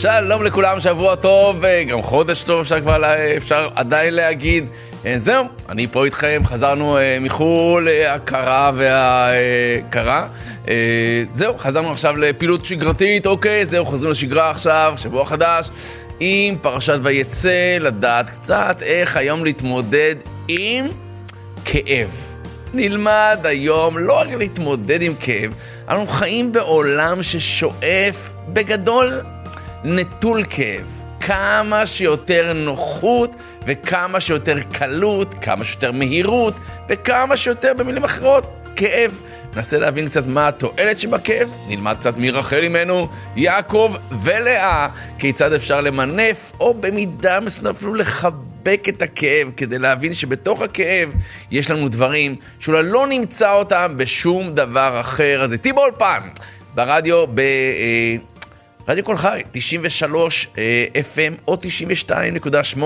שלום לכולם, שבוע טוב, גם חודש טוב אפשר כבר, אפשר עדיין להגיד. אה, זהו, אני פה איתכם, חזרנו אה, מחו"ל, אה, הקרה והקרה. זהו, חזרנו עכשיו לפעילות שגרתית, אוקיי, זהו, חוזרים לשגרה עכשיו, שבוע חדש, עם פרשת ויצא, לדעת קצת איך היום להתמודד עם כאב. נלמד היום לא רק להתמודד עם כאב, אנחנו חיים בעולם ששואף בגדול נטול כאב. כמה שיותר נוחות וכמה שיותר קלות, כמה שיותר מהירות וכמה שיותר במילים אחרות, כאב. ננסה להבין קצת מה התועלת שבכאב, נלמד קצת מי רחל ממנו, יעקב ולאה, כיצד אפשר למנף, או במידה מסוימת אפילו לחבק את הכאב, כדי להבין שבתוך הכאב יש לנו דברים שאולי לא נמצא אותם בשום דבר אחר. אז איתי באולפן, ברדיו, ב... רדיו קול חי, 93 FM או 92.8,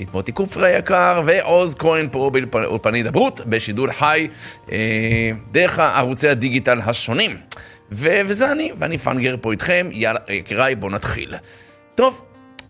יש מוטי קופרי היקר ועוז כהן פה באולפני הידברות, בשידור חי, אה, דרך ערוצי הדיגיטל השונים. ו- וזה אני, ואני פאנגר פה איתכם, יאללה, יקיריי, בואו נתחיל. טוב,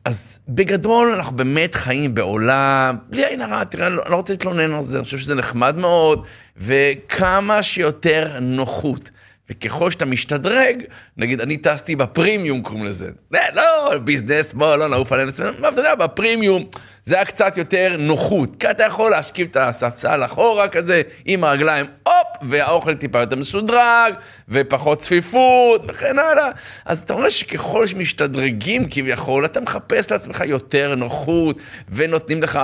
אז בגדול אנחנו באמת חיים בעולם, בלי עין הרע, תראה, אני לא, לא רוצה להתלונן על זה, אני חושב שזה נחמד מאוד, וכמה שיותר נוחות. וככל שאתה משתדרג, נגיד אני טסתי בפרימיום קוראים לזה. לא, ביזנס, בוא, לא נעוף עלינו עצמנו, מה אתה יודע, בפרימיום זה היה קצת יותר נוחות. כי אתה יכול להשכיב את הספסל אחורה כזה, עם הרגליים, הופ, והאוכל טיפה יותר משודרג, ופחות צפיפות, וכן הלאה. אז אתה רואה שככל שמשתדרגים כביכול, אתה מחפש לעצמך יותר נוחות, ונותנים לך,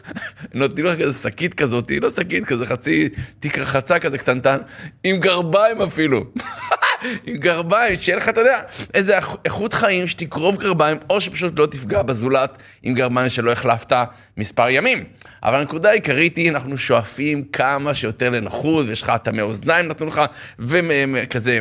נותנים לך כזה שקית כזאת, לא שקית, כזה חצי תיק רחצה כזה קטנטן, עם גרביים אפילו. עם גרביים, שיהיה לך, אתה יודע, איזה איכות חיים שתקרוב גרביים, או שפשוט לא תפגע בזולת עם גרביים שלא החלפת מספר ימים. אבל הנקודה העיקרית היא, אנחנו שואפים כמה שיותר לנוחות, ויש לך טמא אוזניים נתנו לך, וכזה...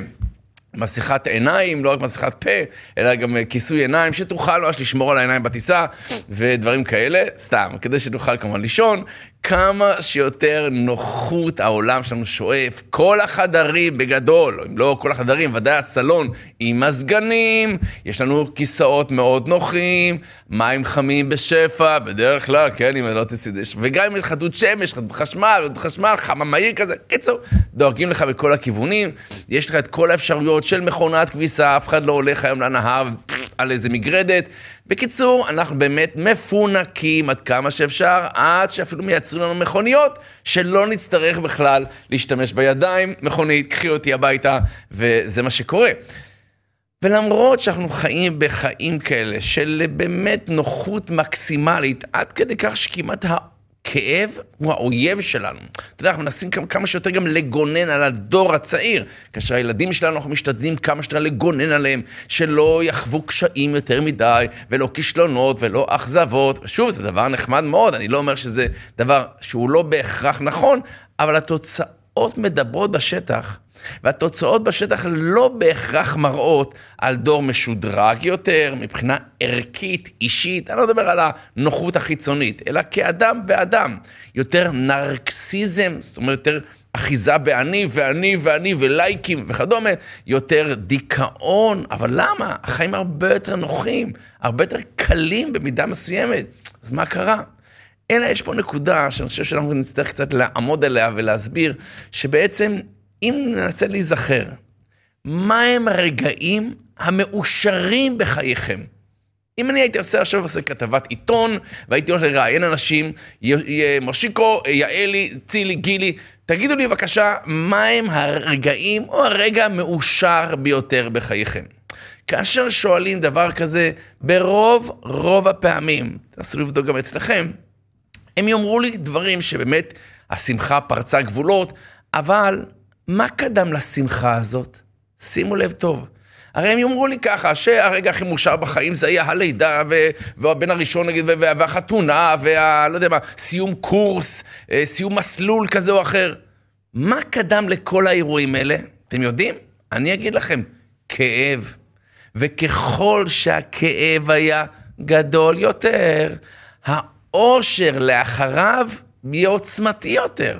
מסכת עיניים, לא רק מסכת פה, אלא גם כיסוי עיניים, שתוכל ממש לשמור על העיניים בטיסה ודברים כאלה, סתם, כדי שתוכל כמובן לישון, כמה שיותר נוחות העולם שלנו שואף. כל החדרים בגדול, אם לא כל החדרים, ודאי הסלון עם מזגנים, יש לנו כיסאות מאוד נוחים, מים חמים בשפע, בדרך כלל, כן, אם לא תסידש, וגם עם חדות שמש, חדות חשמל, חדות חשמל, חמה מהיר כזה, קיצור, דואגים לך בכל הכיוונים, יש לך את כל האפשרויות של מכונת כביסה, אף אחד לא הולך היום לנהר על איזה מגרדת. בקיצור, אנחנו באמת מפונקים עד כמה שאפשר, עד שאפילו מייצרים לנו מכוניות, שלא נצטרך בכלל להשתמש בידיים, מכונית, קחי אותי הביתה, וזה מה שקורה. ולמרות שאנחנו חיים בחיים כאלה של באמת נוחות מקסימלית, עד כדי כך שכמעט כאב הוא האויב שלנו. אתה יודע, אנחנו מנסים כמה שיותר גם לגונן על הדור הצעיר. כאשר הילדים שלנו, אנחנו משתדלים כמה שיותר לגונן עליהם, שלא יחוו קשיים יותר מדי, ולא כישלונות, ולא אכזבות. שוב, זה דבר נחמד מאוד, אני לא אומר שזה דבר שהוא לא בהכרח נכון, אבל התוצאות מדברות בשטח. והתוצאות בשטח לא בהכרח מראות על דור משודרג יותר, מבחינה ערכית, אישית, אני לא מדבר על הנוחות החיצונית, אלא כאדם באדם. יותר נרקסיזם, זאת אומרת, יותר אחיזה באני ואני ואני ולייקים וכדומה, יותר דיכאון, אבל למה? החיים הרבה יותר נוחים, הרבה יותר קלים במידה מסוימת. אז מה קרה? אלא יש פה נקודה שאני חושב שאנחנו נצטרך קצת לעמוד עליה ולהסביר, שבעצם אם ננסה להיזכר, מהם הרגעים המאושרים בחייכם? אם אני הייתי עושה עכשיו עושה כתבת עיתון, והייתי הולך לראיין אנשים, מושיקו, יעלי, צילי, גילי, תגידו לי בבקשה, מהם הרגעים או הרגע המאושר ביותר בחייכם? כאשר שואלים דבר כזה, ברוב רוב הפעמים, תנסו לבדוק גם אצלכם, הם יאמרו לי דברים שבאמת השמחה פרצה גבולות, אבל מה קדם לשמחה הזאת? שימו לב טוב. הרי הם יאמרו לי ככה, שהרגע הכי מאושר בחיים זה היה הלידה, והבן הראשון נגיד, והחתונה, וה... לא יודע מה, סיום קורס, אה, סיום מסלול כזה או אחר. מה קדם לכל האירועים האלה? אתם יודעים? אני אגיד לכם, כאב. וככל שהכאב היה גדול יותר, האושר לאחריו יהיה עוצמתי יותר.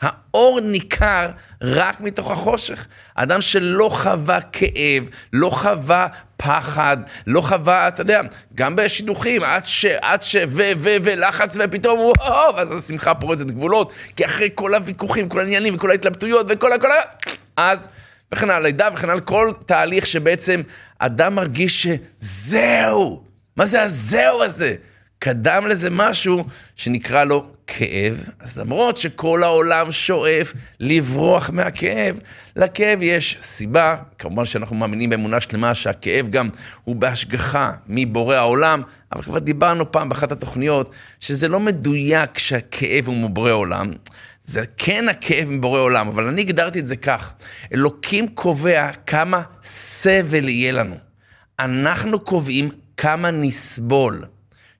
האור ניכר רק מתוך החושך. אדם שלא חווה כאב, לא חווה פחד, לא חווה, אתה יודע, גם בשידוכים, עד ש... עד ש... ו... ו... ולחץ, ופתאום וואו, ואז השמחה פורצת גבולות, כי אחרי כל הוויכוחים, כל העניינים וכל ההתלבטויות וכל ה... כל ה... אז, וכן הלאה, לידה וכן הלאה, כל תהליך שבעצם אדם מרגיש שזהו, מה זה הזהו הזה? קדם לזה משהו שנקרא לו כאב, אז למרות שכל העולם שואף לברוח מהכאב, לכאב יש סיבה, כמובן שאנחנו מאמינים באמונה שלמה שהכאב גם הוא בהשגחה מבורא העולם, אבל כבר דיברנו פעם באחת התוכניות, שזה לא מדויק שהכאב הוא מבורא עולם. זה כן הכאב מבורא עולם, אבל אני הגדרתי את זה כך, אלוקים קובע כמה סבל יהיה לנו. אנחנו קובעים כמה נסבול.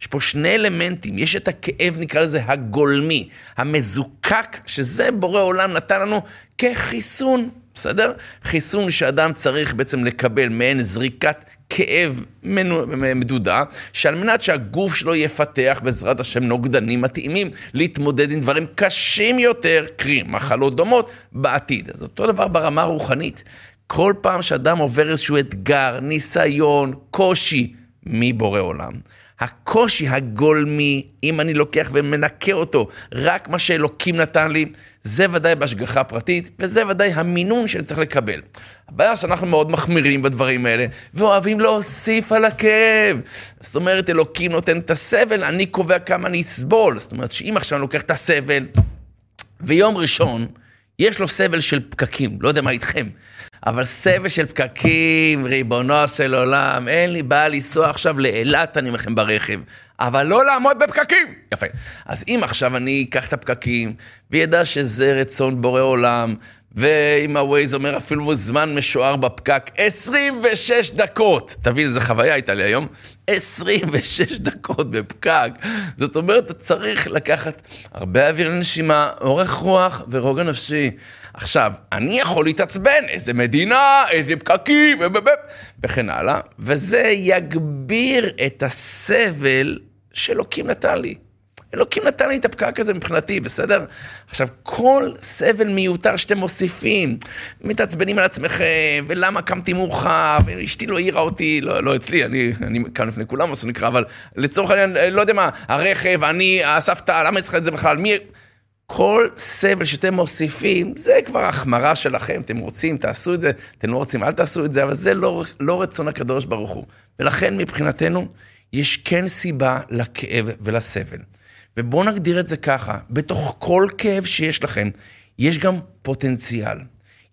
יש פה שני אלמנטים, יש את הכאב, נקרא לזה הגולמי, המזוקק, שזה בורא עולם נתן לנו כחיסון, בסדר? חיסון שאדם צריך בעצם לקבל מעין זריקת כאב מדודה, שעל מנת שהגוף שלו יפתח בעזרת השם נוגדנים מתאימים להתמודד עם דברים קשים יותר, קרי מחלות דומות, בעתיד. אז אותו דבר ברמה הרוחנית. כל פעם שאדם עובר איזשהו אתגר, ניסיון, קושי, מבורא עולם. הקושי הגולמי, אם אני לוקח ומנקה אותו, רק מה שאלוקים נתן לי, זה ודאי בהשגחה פרטית, וזה ודאי המינון שאני צריך לקבל. הבעיה שאנחנו מאוד מחמירים בדברים האלה, ואוהבים להוסיף על הכאב. זאת אומרת, אלוקים נותן את הסבל, אני קובע כמה אני אסבול. זאת אומרת, שאם עכשיו אני לוקח את הסבל, ויום ראשון, יש לו סבל של פקקים, לא יודע מה איתכם. אבל סבל של פקקים, ריבונו של עולם, אין לי בעיה לנסוע עכשיו לאילת, אני אומר לכם, ברכב, אבל לא לעמוד בפקקים. יפה. אז אם עכשיו אני אקח את הפקקים, וידע שזה רצון בורא עולם, ואם הווייז אומר אפילו זמן משוער בפקק, 26 דקות. תבין איזה חוויה הייתה לי היום. 26 דקות בפקק. זאת אומרת, אתה צריך לקחת הרבה אוויר לנשימה, אורך רוח ורוגע נפשי. עכשיו, אני יכול להתעצבן, איזה מדינה, איזה פקקים, וכן הלאה, וזה יגביר את הסבל שאלוקים נתן לי. אלוקים נתן לי את הפקק הזה מבחינתי, בסדר? עכשיו, כל סבל מיותר שאתם מוסיפים, מתעצבנים על עצמכם, ולמה קמתי מאוחר, ואשתי לא העירה אותי, לא, לא אצלי, אני, אני כאן לפני כולם, מה שנקרא, אבל לצורך העניין, לא יודע מה, הרכב, אני, הסבתא, למה אני צריך את זה בכלל? מי... כל סבל שאתם מוסיפים, זה כבר החמרה שלכם, אתם רוצים, תעשו את זה, אתם לא רוצים, אל תעשו את זה, אבל זה לא, לא רצון הקדוש ברוך הוא. ולכן מבחינתנו, יש כן סיבה לכאב ולסבל. ובואו נגדיר את זה ככה, בתוך כל כאב שיש לכם, יש גם פוטנציאל.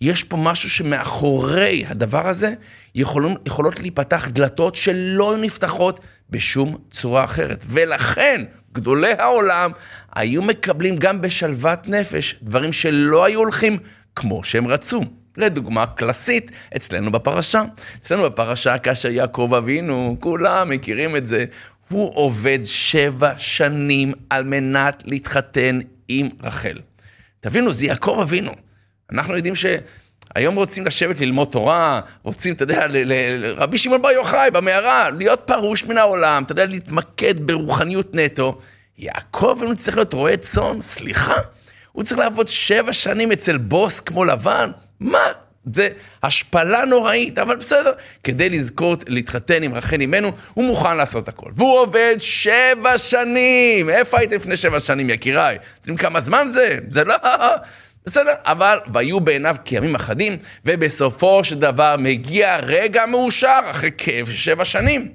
יש פה משהו שמאחורי הדבר הזה יכולים, יכולות להיפתח דלתות שלא נפתחות בשום צורה אחרת. ולכן, גדולי העולם היו מקבלים גם בשלוות נפש דברים שלא היו הולכים כמו שהם רצו. לדוגמה קלאסית, אצלנו בפרשה. אצלנו בפרשה, כאשר יעקב אבינו, כולם מכירים את זה, הוא עובד שבע שנים על מנת להתחתן עם רחל. תבינו, זה יעקב אבינו. אנחנו יודעים שהיום רוצים לשבת ללמוד תורה, רוצים, אתה יודע, לרבי שמעון בר יוחאי במערה, להיות פרוש מן העולם, אתה יודע, להתמקד ברוחניות נטו. יעקב אבינו צריך להיות רועה צאן? סליחה? הוא צריך לעבוד שבע שנים אצל בוס כמו לבן? מה? זה השפלה נוראית, אבל בסדר. כדי לזכור להתחתן עם רחל אימנו, הוא מוכן לעשות הכל. והוא עובד שבע שנים. איפה היית לפני שבע שנים, יקיריי? אתם יודעים כמה זמן זה? זה לא... בסדר, אבל והיו בעיניו כימים אחדים, ובסופו של דבר מגיע רגע מאושר אחרי כאב שבע שנים.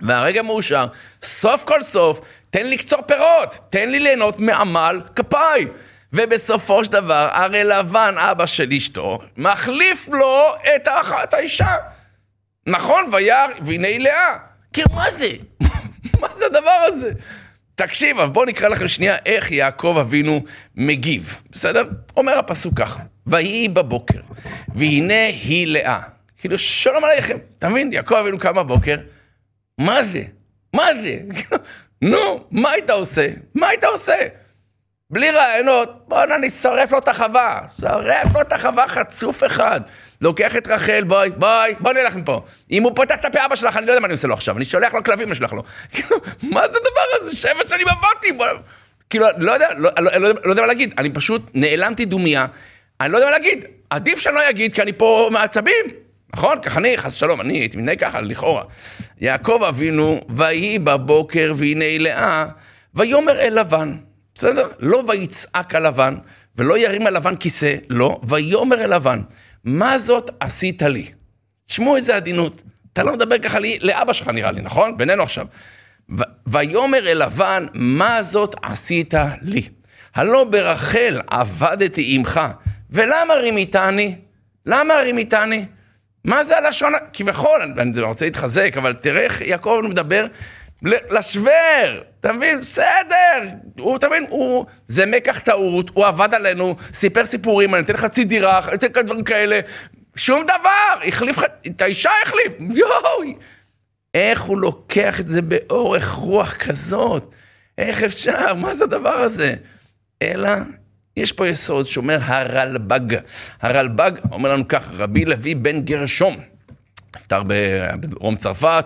והרגע מאושר, סוף כל סוף, תן לי לקצור פירות, תן לי ליהנות מעמל כפיי. ובסופו של דבר, הרי לבן, אבא של אשתו, מחליף לו את, האח... את האישה. נכון, וירא, והנה היא לאה. כאילו, מה זה? מה זה הדבר הזה? תקשיב, אבל בואו נקרא לכם שנייה איך יעקב אבינו מגיב, בסדר? אומר הפסוק ככה, ויהי בבוקר, והנה היא לאה. כאילו, שלום עליכם, אתה מבין? יעקב אבינו קם בבוקר, מה זה? מה זה? נו, מה היית עושה? מה היית עושה? בלי רעיונות, בואנה, אני שורף לו את החווה. שורף לו את החווה חצוף אחד. לוקח את רחל, בואי, בואי, בואי נלך מפה. אם הוא פותח את הפה אבא שלך, אני לא יודע מה אני עושה לו עכשיו. אני שולח לו כלבים, אני שולח לו. מה זה הדבר הזה? שבע שנים עבדתי. כאילו, לא יודע, לא, לא, לא, לא יודע מה להגיד, אני פשוט נעלמתי דומיה, אני לא יודע מה להגיד. עדיף שאני לא אגיד, כי אני פה מעצבים. נכון? ככה אני, חס ושלום, אני הייתי מתנהג ככה, לכאורה. יעקב אבינו, ויהי בבוקר והנה לאה, ויאמר אל לבן. בסדר? לא ויצעק על לבן, ולא ירים על לבן כיסא, לא, ויאמר אל לבן, מה זאת עשית לי? תשמעו איזה עדינות. אתה לא מדבר ככה לי, לאבא שלך נראה לי, נכון? בינינו עכשיו. ויאמר אל לבן, מה זאת עשית לי? הלא ברחל עבדתי עמך, ולמה רימיתני? למה רימיתני? מה זה הלשון? כביכול, אני רוצה להתחזק, אבל תראה איך יעקב מדבר לשוור, אתה מבין? בסדר, הוא, אתה מבין, הוא, זה מקח טעות, הוא עבד עלינו, סיפר סיפורים, אני אתן לך חצי דירה, אני אתן לך דברים כאלה, שום דבר, החליף לך, את האישה החליף, יואו, איך הוא לוקח את זה באורך רוח כזאת? איך אפשר? מה זה הדבר הזה? אלא, יש פה יסוד שאומר הרלב"ג. הרלב"ג אומר לנו כך, רבי לוי בן גרשום. נפטר בדרום צרפת,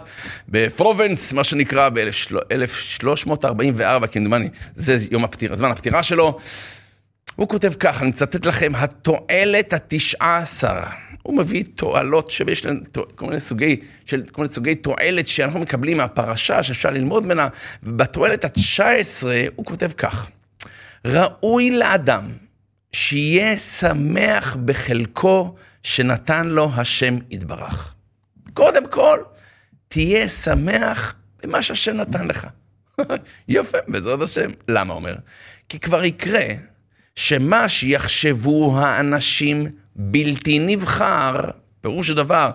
בפרובנס, מה שנקרא, ב-1344, כמדומני, זה יום הפטירה, זמן הפטירה שלו. הוא כותב כך, אני מצטט לכם, התועלת התשעה עשר. הוא מביא תועלות שיש להן כל מיני סוגי, של, כל מיני סוגי תועלת שאנחנו מקבלים מהפרשה, שאפשר ללמוד ממנה, ובתועלת התשע עשרה הוא כותב כך, ראוי לאדם שיהיה שמח בחלקו שנתן לו השם יתברך. קודם כל, תהיה שמח במה שהשם נתן לך. יפה, בעזרת השם. למה אומר? כי כבר יקרה שמה שיחשבו האנשים בלתי נבחר, פירוש הדבר,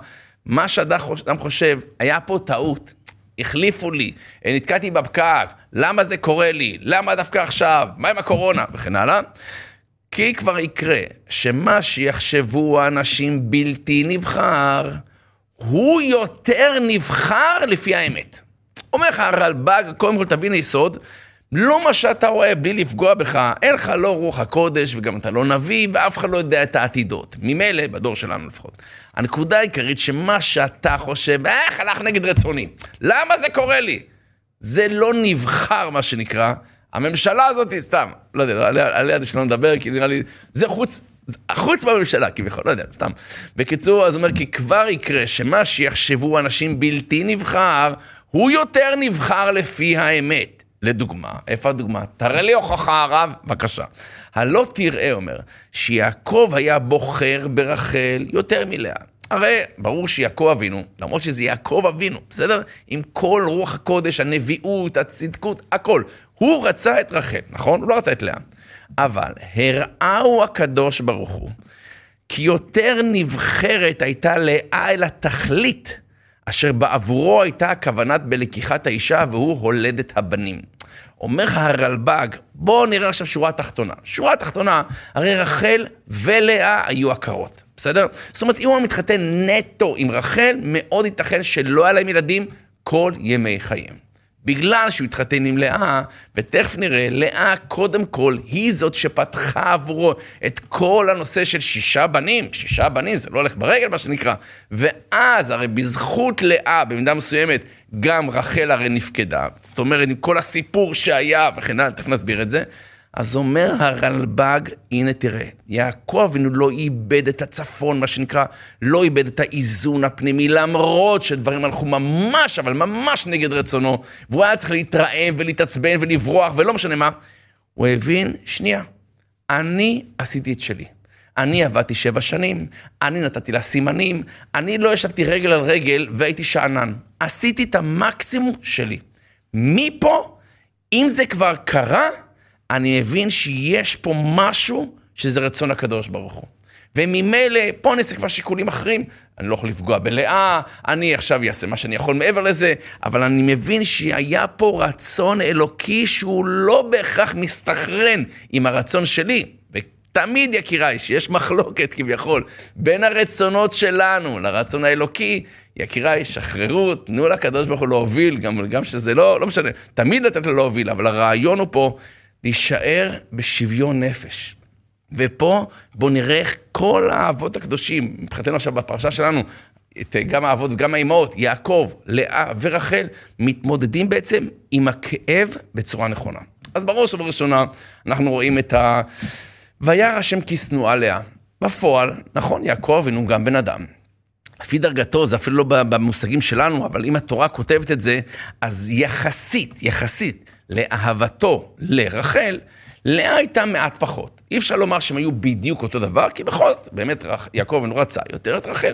מה שאדם חושב, היה פה טעות, החליפו לי, נתקעתי בפקק, למה זה קורה לי, למה דווקא עכשיו, מה עם הקורונה, וכן הלאה. כי כבר יקרה שמה שיחשבו האנשים בלתי נבחר, הוא יותר נבחר לפי האמת. אומר לך הרלב"ג, קודם כל תבין היסוד, לא מה שאתה רואה בלי לפגוע בך, אין לך לא רוח הקודש וגם אתה לא נביא ואף אחד לא יודע את העתידות. ממילא, בדור שלנו לפחות. הנקודה העיקרית שמה שאתה חושב, איך הלך נגד רצוני? למה זה קורה לי? זה לא נבחר מה שנקרא. הממשלה הזאת, סתם, לא יודע, עליה עד שלא נדבר, כי נראה לי, זה חוץ, חוץ מהממשלה כביכול, לא יודע, סתם. בקיצור, אז אומר, כי כבר יקרה שמה שיחשבו אנשים בלתי נבחר, הוא יותר נבחר לפי האמת. לדוגמה, איפה הדוגמה? תראה לי הוכחה הרב, בבקשה. הלא תראה, אומר, שיעקב היה בוחר ברחל יותר מלאה. הרי ברור שיעקב אבינו, למרות שזה יעקב אבינו, בסדר? עם כל רוח הקודש, הנביאות, הצדקות, הכל. הוא רצה את רחל, נכון? הוא לא רצה את לאה. אבל הראהו הקדוש ברוך הוא, כי יותר נבחרת הייתה לאה אל התכלית, אשר בעבורו הייתה הכוונת בלקיחת האישה, והוא הולדת הבנים. אומר לך הרלב"ג, בואו נראה עכשיו שורה תחתונה. שורה תחתונה, הרי רחל ולאה היו עקרות, בסדר? זאת אומרת, אם הוא מתחתן נטו עם רחל, מאוד ייתכן שלא היה להם ילדים כל ימי חייהם. בגלל שהוא התחתן עם לאה, ותכף נראה, לאה קודם כל היא זאת שפתחה עבורו את כל הנושא של שישה בנים, שישה בנים, זה לא הולך ברגל מה שנקרא, ואז הרי בזכות לאה, במידה מסוימת, גם רחל הרי נפקדה, זאת אומרת, עם כל הסיפור שהיה וכן הלאה, תכף נסביר את זה, אז אומר הרלב"ג, הנה תראה, יעקב אבינו לא איבד את הצפון, מה שנקרא, לא איבד את האיזון הפנימי, למרות שדברים הלכו ממש, אבל ממש נגד רצונו, והוא היה צריך להתרעם ולהתעצבן ולברוח ולא משנה מה, הוא הבין, שנייה, אני עשיתי את שלי. אני עבדתי שבע שנים, אני נתתי לה סימנים, אני לא ישבתי רגל על רגל והייתי שאנן. עשיתי את המקסימום שלי. מפה, אם זה כבר קרה, אני מבין שיש פה משהו שזה רצון הקדוש ברוך הוא. וממילא, פה אני אעשה כבר שיקולים אחרים. אני לא יכול לפגוע בלאה, אני עכשיו אעשה מה שאני יכול מעבר לזה, אבל אני מבין שהיה פה רצון אלוקי שהוא לא בהכרח מסתכרן עם הרצון שלי. ותמיד, יקיריי, שיש מחלוקת כביכול בין הרצונות שלנו לרצון האלוקי, יקיריי, שחררו, תנו לקדוש ברוך הוא להוביל, גם, גם שזה לא, לא משנה, תמיד לתת לו להוביל, אבל הרעיון הוא פה להישאר בשוויון נפש. ופה בואו נראה איך כל האבות הקדושים, מבחינתנו עכשיו בפרשה שלנו, את, גם האבות וגם האימהות, יעקב, לאה ורחל, מתמודדים בעצם עם הכאב בצורה נכונה. אז בראש ובראשונה אנחנו רואים את ה... וירא השם כי שנואה לאה. בפועל, נכון, יעקב אבינו גם בן אדם. לפי דרגתו, זה אפילו לא במושגים שלנו, אבל אם התורה כותבת את זה, אז יחסית, יחסית לאהבתו לרחל, לאה הייתה מעט פחות. אי אפשר לומר שהם היו בדיוק אותו דבר, כי בכל זאת, באמת יעקב אבינו רצה יותר את רחל.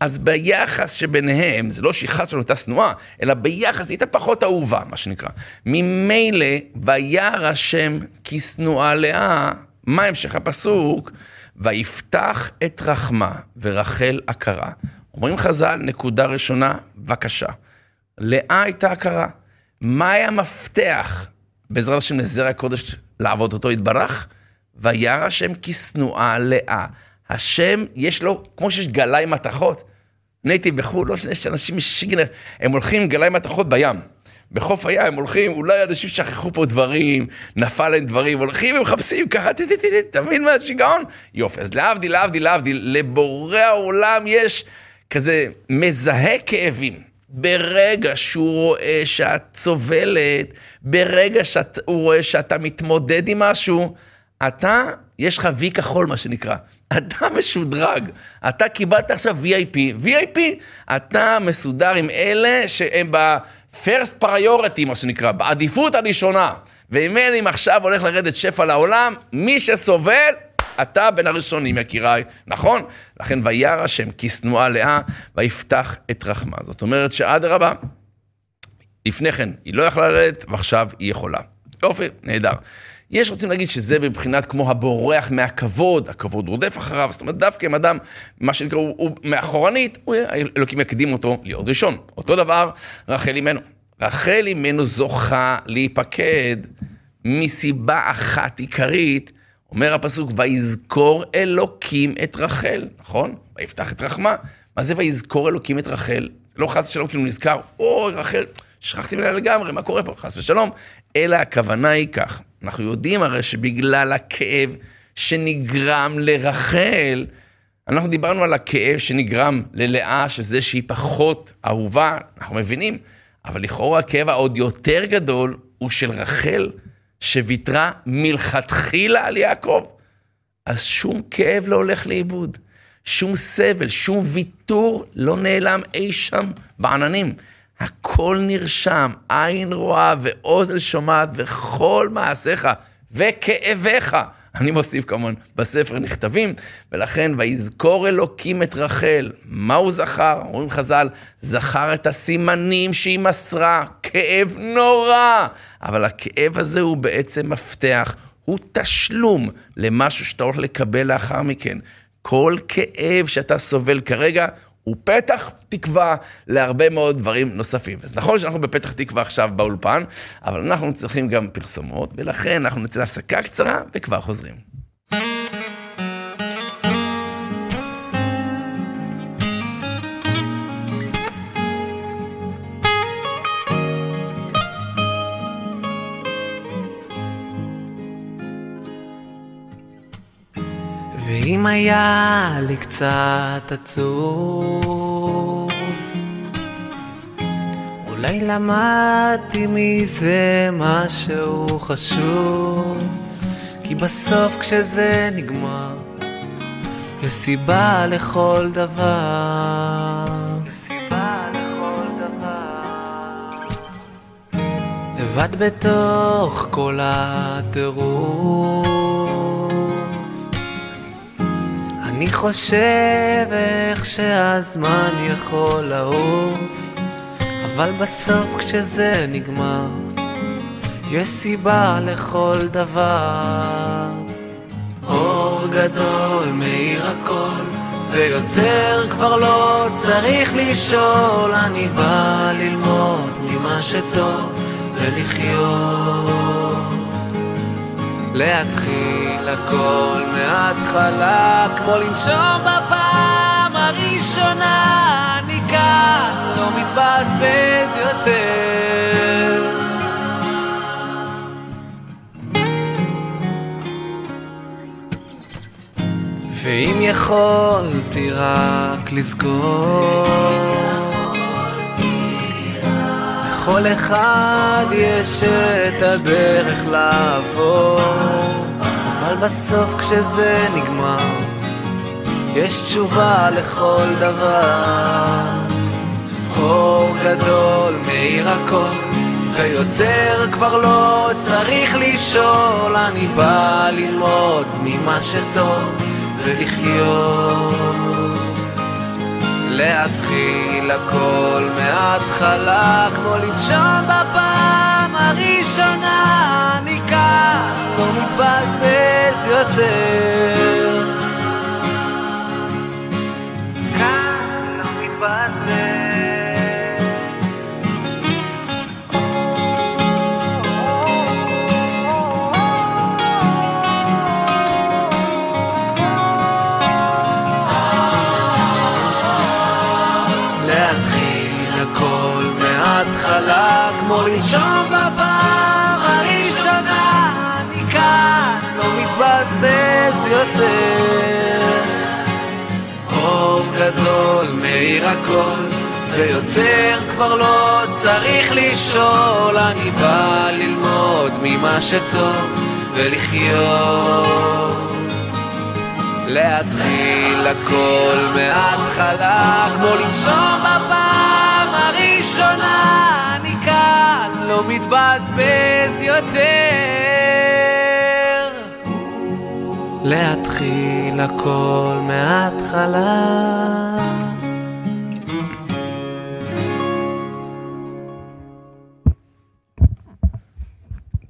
אז ביחס שביניהם, זה לא שהיא חס ושלום הייתה שנואה, אלא ביחס היא הייתה פחות אהובה, מה שנקרא. ממילא, וירא השם כי שנואה לאה, מה המשך הפסוק? ויפתח את רחמה ורחל עקרה. אומרים חז"ל, נקודה ראשונה, בבקשה. לאה הייתה עקרה. מה היה המפתח בעזרת השם לזרע הקודש לעבוד אותו יתברך? וירא השם כי שנואה לאה. השם, יש לו, כמו שיש גלאי מתכות, אני הייתי בחו"ל, לא משנה, יש אנשים משיגנר, הם הולכים עם גלאי מתכות בים. בחוף הים הם הולכים, אולי אנשים שכחו פה דברים, נפל להם דברים, הולכים ומחפשים ככה, ת, אתה מבין מה השיגעון? יופי, אז להבדיל, להבדיל, להבדיל, לבורא העולם יש כזה מזהה כאבים. ברגע שהוא רואה שאת סובלת, ברגע שהוא רואה שאתה מתמודד עם משהו, אתה, יש לך וי כחול, מה שנקרא. אתה משודרג. אתה קיבלת עכשיו VIP. VIP, אתה מסודר עם אלה שהם ב-first priority, מה שנקרא, בעדיפות הראשונה. ואם אם עכשיו הולך לרדת שפע לעולם, מי שסובל, אתה בין הראשונים, יקיריי, נכון? לכן וירא השם כי שנואה לאה, ויפתח את רחמה. זאת אומרת שאדרבה, לפני כן היא לא יכלה לרדת, ועכשיו היא יכולה. יופי, נהדר. יש רוצים להגיד שזה בבחינת כמו הבורח מהכבוד, הכבוד רודף אחריו, זאת אומרת דווקא אם אדם, מה שנקרא, הוא, הוא מאחורנית, הוא, אלוקים יקדים אותו להיות ראשון. אותו דבר רחל אימנו. רחל אימנו זוכה להיפקד מסיבה אחת עיקרית, אומר הפסוק, ויזכור אלוקים את רחל, נכון? ויפתח את רחמה. מה זה ויזכור אלוקים את רחל? זה לא חס ושלום כאילו נזכר, אוי רחל, שכחתי ממנה לגמרי, מה קורה פה? חס ושלום. אלא הכוונה היא כך, אנחנו יודעים הרי שבגלל הכאב שנגרם לרחל, אנחנו דיברנו על הכאב שנגרם ללאה, שזה שהיא פחות אהובה, אנחנו מבינים, אבל לכאורה הכאב העוד יותר גדול הוא של רחל, שוויתרה מלכתחילה על יעקב. אז שום כאב לא הולך לאיבוד, שום סבל, שום ויתור לא נעלם אי שם בעננים. הכל נרשם, עין רואה ואוזן שומעת וכל מעשיך וכאביך. אני מוסיף כמובן, בספר נכתבים, ולכן ויזכור אלוקים את רחל. מה הוא זכר? אומרים חז"ל, זכר את הסימנים שהיא מסרה, כאב נורא. אבל הכאב הזה הוא בעצם מפתח, הוא תשלום למשהו שאתה הולך לקבל לאחר מכן. כל כאב שאתה סובל כרגע, הוא פתח תקווה להרבה מאוד דברים נוספים. אז נכון שאנחנו בפתח תקווה עכשיו באולפן, אבל אנחנו צריכים גם פרסומות, ולכן אנחנו נצא להפסקה קצרה וכבר חוזרים. ואם היה לי קצת עצוב, אולי למדתי מזה משהו חשוב, כי בסוף כשזה נגמר, יש סיבה לכל דבר. לבד בתוך כל הטירוף אני חושב איך שהזמן יכול לעוף, אבל בסוף כשזה נגמר, יש סיבה לכל דבר. אור גדול מאיר הכל, ויותר כבר לא צריך לשאול, אני בא ללמוד ממה שטוב ולחיות. להתחיל הכל מההתחלה, כמו לנשום בפעם הראשונה, אני כאן לא מתבזבז יותר. ואם יכולתי רק לזכור לכל אחד יש את הדרך לעבור, אבל בסוף כשזה נגמר, יש תשובה לכל דבר. אור גדול מאיר הכל, ויותר כבר לא צריך לשאול, אני בא ללמוד ממה שטוב ולחיות. להתחיל הכל מההתחלה, כמו לנשום בפעם הראשונה, כאן, לא מתבזבז יותר. כאן לא מתבזבז לנשום בפעם הראשונה אני כאן לא מתבזבז יותר. אור גדול מאיר הכל ויותר כבר לא צריך לשאול. אני בא ללמוד ממה שטוב ולחיות. להתחיל הכל מההתחלה כמו לנשום בפעם הראשונה מתבזבז יותר להתחיל הכל מההתחלה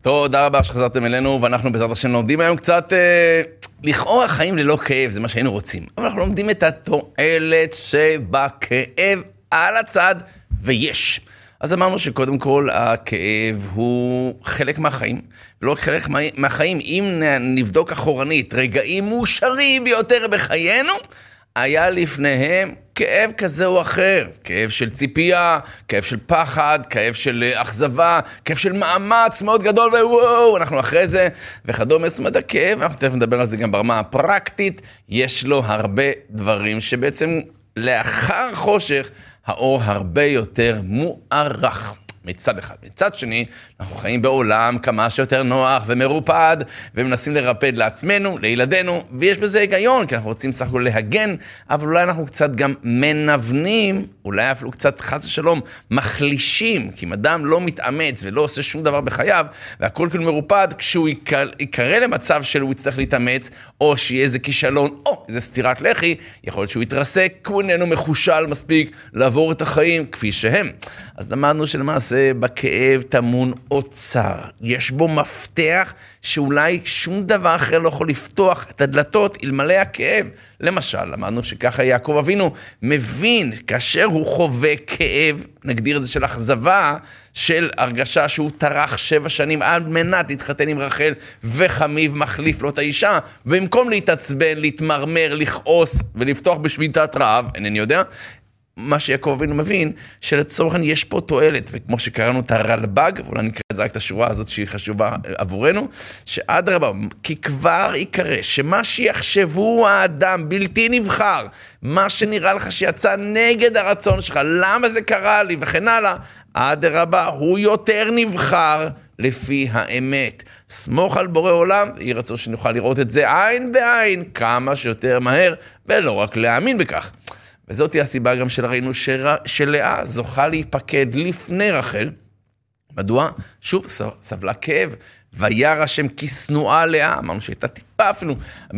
תודה רבה שחזרתם אלינו, ואנחנו בעזרת השם לומדים היום קצת... אה... לכאורה חיים ללא כאב, זה מה שהיינו רוצים. אבל אנחנו לומדים את התועלת שבכאב על הצד, ויש. אז אמרנו שקודם כל הכאב הוא חלק מהחיים, ולא רק חלק מהחיים. אם נבדוק אחורנית רגעים מאושרים ביותר בחיינו, היה לפניהם כאב כזה או אחר, כאב של ציפייה, כאב של פחד, כאב של אה, אכזבה, כאב של מאמץ מאוד גדול, ווואו, אנחנו אחרי זה, וכדומה. זאת אומרת, הכאב, אנחנו תכף נדבר על זה גם ברמה הפרקטית, יש לו הרבה דברים שבעצם לאחר חושך, האור הרבה יותר מוערך. מצד אחד. מצד שני, אנחנו חיים בעולם כמה שיותר נוח ומרופד, ומנסים לרפד לעצמנו, לילדינו, ויש בזה היגיון, כי אנחנו רוצים סך הכול להגן, אבל אולי אנחנו קצת גם מנוונים, אולי אפילו קצת, חס ושלום, מחלישים, כי אם אדם לא מתאמץ ולא עושה שום דבר בחייו, והכל כאילו מרופד, כשהוא יקרא למצב שהוא יצטרך להתאמץ, או שיהיה איזה כישלון, או איזה סטירת לחי, יכול להיות שהוא יתרסק, כי הוא איננו מחושל מספיק לעבור את החיים כפי שהם. אז למדנו שלמעשה בכאב טמון אוצר. יש בו מפתח שאולי שום דבר אחר לא יכול לפתוח את הדלתות אלמלא הכאב. למשל, למדנו שככה יעקב אבינו מבין, כאשר הוא חווה כאב, נגדיר את זה של אכזבה, של הרגשה שהוא טרח שבע שנים על מנת להתחתן עם רחל, וחמיב מחליף לו את האישה, במקום להתעצבן, להתמרמר, לכעוס ולפתוח בשביתת רעב, אינני יודע, מה שיעקב אבינו מבין, שלצורך העניין יש פה תועלת, וכמו שקראנו את הרלב"ג, ואולי נקרא את זה רק את השורה הזאת שהיא חשובה עבורנו, שאדרבה, כי כבר יקרא שמה שיחשבו האדם בלתי נבחר, מה שנראה לך שיצא נגד הרצון שלך, למה זה קרה לי וכן הלאה, אדרבה, הוא יותר נבחר לפי האמת. סמוך על בורא עולם, יהי רצון שנוכל לראות את זה עין בעין כמה שיותר מהר, ולא רק להאמין בכך. וזאת היא הסיבה גם שראינו שר... שלאה זוכה להיפקד לפני רחל. מדוע? שוב, סבלה כאב. וירא השם כשנואה לאה, אמרנו שהייתה טיפה אפילו,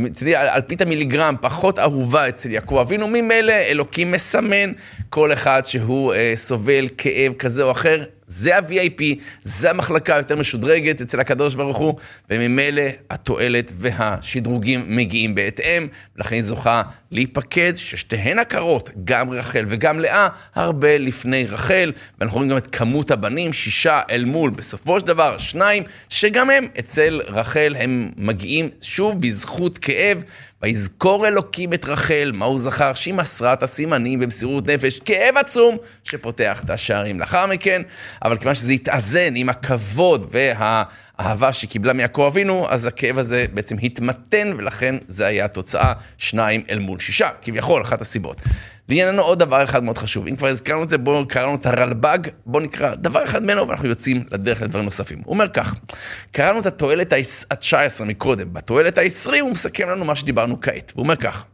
אצלי על פית המיליגרם, פחות אהובה אצל יעקב אבינו, ממילא אלוקים מסמן כל אחד שהוא אה, סובל כאב כזה או אחר, זה ה-VIP, זה המחלקה היותר משודרגת אצל הקדוש ברוך הוא, וממילא התועלת והשדרוגים מגיעים בהתאם, ולכן היא זוכה להיפקד ששתיהן עקרות, גם רחל וגם לאה, הרבה לפני רחל, ואנחנו רואים גם את כמות הבנים, שישה אל מול, בסופו של דבר, שניים, שגם הם אצל רחל, הם מגיעים שוב בזכות כאב. ויזכור אלוקים את רחל, מה הוא זכר? שהיא מסרה את הסימנים במסירות נפש, כאב עצום שפותח את השערים לאחר מכן, אבל כיוון שזה התאזן עם הכבוד והאהבה שקיבלה מיעקב אבינו, אז הכאב הזה בעצם התמתן, ולכן זה היה התוצאה שניים אל מול שישה, כביכול, אחת הסיבות. לענייננו עוד דבר אחד מאוד חשוב. אם כבר הזכרנו את זה, בואו קראנו את הרלב"ג, בואו נקרא דבר אחד ממנו ואנחנו יוצאים לדרך לדברים נוספים. הוא אומר כך, קראנו את התועלת ה-19 מקודם, בתועלת ה-20 הוא מסכם לנו מה שדיברנו כעת. והוא אומר כך,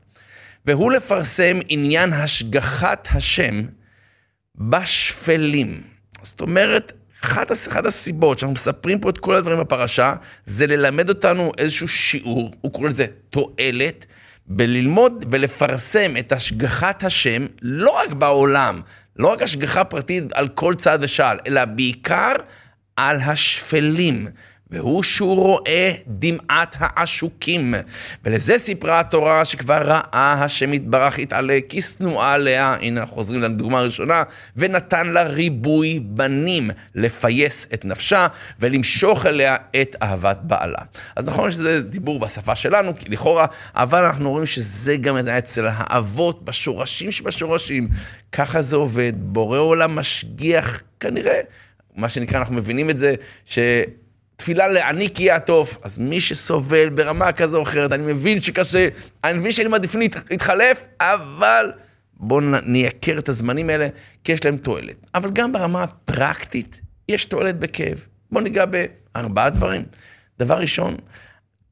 והוא לפרסם עניין השגחת השם בשפלים. זאת אומרת, אחת, אחת הסיבות שאנחנו מספרים פה את כל הדברים בפרשה, זה ללמד אותנו איזשהו שיעור, הוא קורא לזה תועלת, בללמוד ולפרסם את השגחת השם, לא רק בעולם, לא רק השגחה פרטית על כל צד ושעל, אלא בעיקר על השפלים. והוא שהוא רואה דמעת העשוקים. ולזה סיפרה התורה שכבר ראה השם יתברך יתעלה, כי שנואה עליה, הנה אנחנו חוזרים לדוגמה הראשונה, ונתן לה ריבוי בנים, לפייס את נפשה ולמשוך אליה את אהבת בעלה. אז נכון שזה דיבור בשפה שלנו, כי לכאורה, אבל אנחנו רואים שזה גם היה אצל האבות, בשורשים שבשורשים. ככה זה עובד, בורא עולם משגיח, כנראה, מה שנקרא, אנחנו מבינים את זה, ש... תפילה לעני כי יעטוף. אז מי שסובל ברמה כזו או אחרת, אני מבין שקשה, אני מבין שאני מעדיפים להתחלף, אבל בואו נייקר את הזמנים האלה, כי יש להם תועלת. אבל גם ברמה הפרקטית, יש תועלת בכאב. בואו ניגע בארבעה דברים. דבר ראשון,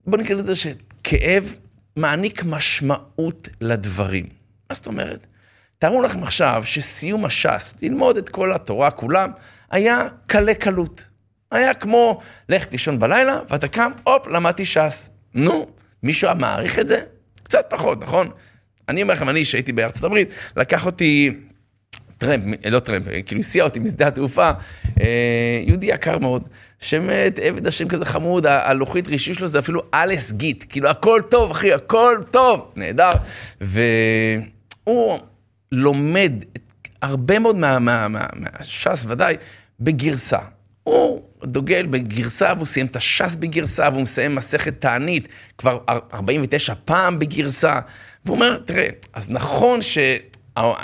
בואו נקרא לזה שכאב מעניק משמעות לדברים. מה זאת אומרת? תארו לכם עכשיו שסיום הש"ס, ללמוד את כל התורה כולם, היה קלה קלות. היה כמו ללכת לישון בלילה, ואתה קם, הופ, למדתי ש"ס. נו, מישהו היה מעריך את זה? קצת פחות, נכון? אני אומר לכם, אני שהייתי בארצות הברית, לקח אותי טרמפ, לא טרמפ, כאילו הסיע אותי משדה התעופה, אה, יהודי יקר מאוד, שם עבד השם כזה חמוד, הלוחית רישוי שלו זה אפילו אלס גיט, כאילו הכל טוב, אחי, הכל טוב, נהדר. והוא לומד הרבה מאוד מהש"ס ודאי בגרסה. הוא דוגל בגרסה, והוא סיים את הש"ס בגרסה, והוא מסיים מסכת תענית כבר 49 פעם בגרסה. והוא אומר, תראה, אז נכון ש...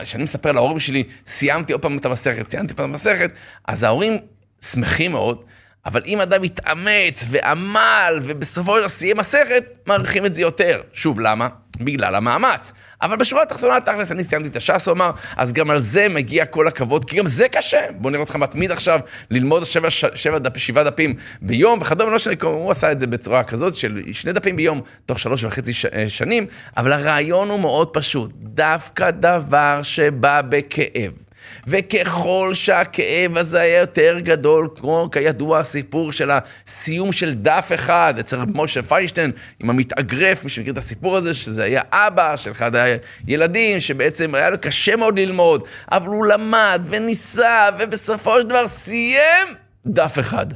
כשאני מספר להורים שלי, סיימתי עוד פעם את המסכת, סיימתי פעם את המסכת, אז ההורים שמחים מאוד, אבל אם אדם יתאמץ ועמל, ובסופו של דבר סיים מסכת, מעריכים את זה יותר. שוב, למה? בגלל המאמץ. אבל בשורה התחתונה, תכלס, אני סיימתי את הש"ס, הוא אמר, אז גם על זה מגיע כל הכבוד, כי גם זה קשה. בוא נראה אותך מתמיד עכשיו ללמוד שבע, שבע דפ, שבעה דפים ביום, וכדומה, לא שאני, הוא עשה את זה בצורה כזאת של שני דפים ביום, תוך שלוש וחצי ש, אה, שנים, אבל הרעיון הוא מאוד פשוט. דווקא דבר שבא בכאב. וככל שהכאב הזה היה יותר גדול, כמו כידוע הסיפור של הסיום של דף אחד אצל רב משה פיינשטיין עם המתאגרף, מי שמכיר את הסיפור הזה, שזה היה אבא של אחד הילדים, שבעצם היה לו קשה מאוד ללמוד, אבל הוא למד וניסה, ובסופו של דבר סיים דף אחד.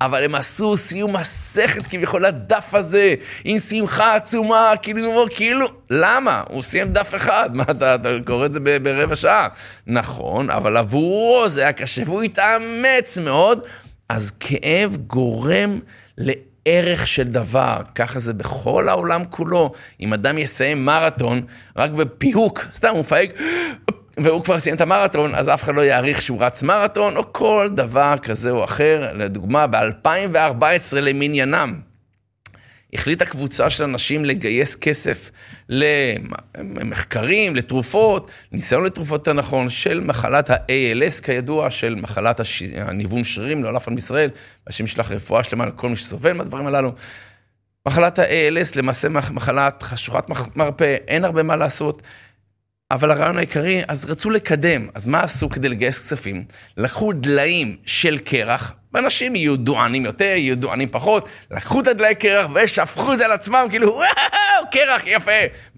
אבל הם עשו סיום מסכת כביכול לדף הזה, עם שמחה עצומה, כאילו, כאילו, למה? הוא סיים דף אחד, מה אתה, אתה קורא את זה ברבע שעה? נכון, אבל עבורו זה היה קשה, והוא התאמץ מאוד, אז כאב גורם לערך של דבר, ככה זה בכל העולם כולו. אם אדם יסיים מרתון רק בפיהוק, סתם הוא מפהק, והוא כבר סיים את המרתון, אז אף אחד לא יעריך שהוא רץ מרתון, או כל דבר כזה או אחר. לדוגמה, ב-2014 למניינם, החליטה קבוצה של אנשים לגייס כסף למחקרים, לתרופות, ניסיון לתרופות יותר נכון, של מחלת ה-ALS כידוע, של מחלת הש... הניוון שרירים לעולם עם ישראל, והשם ישלח רפואה שלמה לכל מי שסובל מהדברים הללו. מחלת ה-ALS למעשה מחלת חשוכת מרפא, אין הרבה מה לעשות. אבל הרעיון העיקרי, אז רצו לקדם. אז מה עשו כדי לגייס כספים? לקחו דליים של קרח, ואנשים יהיו דוענים יותר, יהיו דוענים פחות, לקחו את הדלי קרח ושפכו את זה על עצמם, כאילו, וואו, קרח, יפה.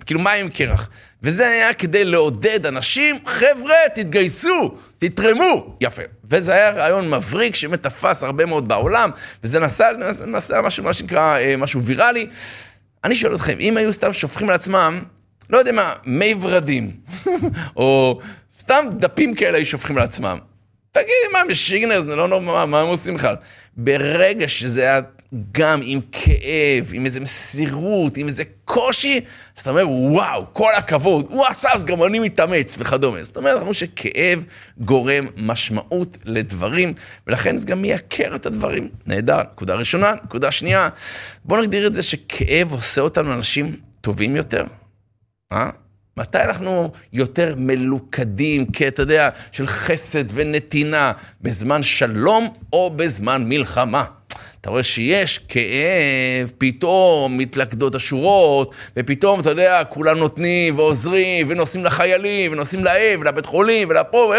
כאילו, מה עם קרח? וזה היה כדי לעודד אנשים, חבר'ה, תתגייסו, תתרמו, יפה. וזה היה רעיון מבריק שבאמת תפס הרבה מאוד בעולם, וזה נעשה, נעשה משהו, מה שנקרא, אה, משהו ויראלי. אני שואל אתכם, אם היו סתם שופכים לעצמם לא יודע מה, מי ורדים, או סתם דפים כאלה היו שופכים לעצמם. תגיד, מה, משיגנר, זה לא נורא, מה הם עושים בכלל? ברגע שזה היה גם עם כאב, עם איזה מסירות, עם איזה קושי, אז אתה אומר, וואו, כל הכבוד, הוא עשה, אז גם אני מתאמץ וכדומה. זאת אומרת, אנחנו שכאב גורם משמעות לדברים, ולכן זה גם מייקר את הדברים. נהדר, נקודה ראשונה. נקודה שנייה, בואו נגדיר את זה שכאב עושה אותנו אנשים טובים יותר, אה? מתי אנחנו יותר מלוכדים, אתה יודע, של חסד ונתינה, בזמן שלום או בזמן מלחמה? אתה רואה שיש כאב, פתאום מתלכדות השורות, ופתאום, אתה יודע, כולם נותנים ועוזרים, ונוסעים לחיילים, ונוסעים להם, ולבית חולים, ולפה, ו...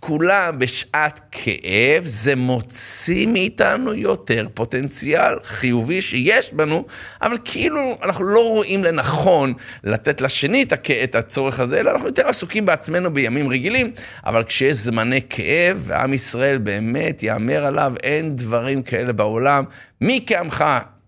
כולם בשעת כאב, זה מוציא מאיתנו יותר פוטנציאל חיובי שיש בנו, אבל כאילו אנחנו לא רואים לנכון לתת לשני את הצורך הזה, אלא אנחנו יותר עסוקים בעצמנו בימים רגילים, אבל כשיש זמני כאב, ועם ישראל באמת יאמר עליו, אין דברים כאלה בעולם. העולם, מי כעמך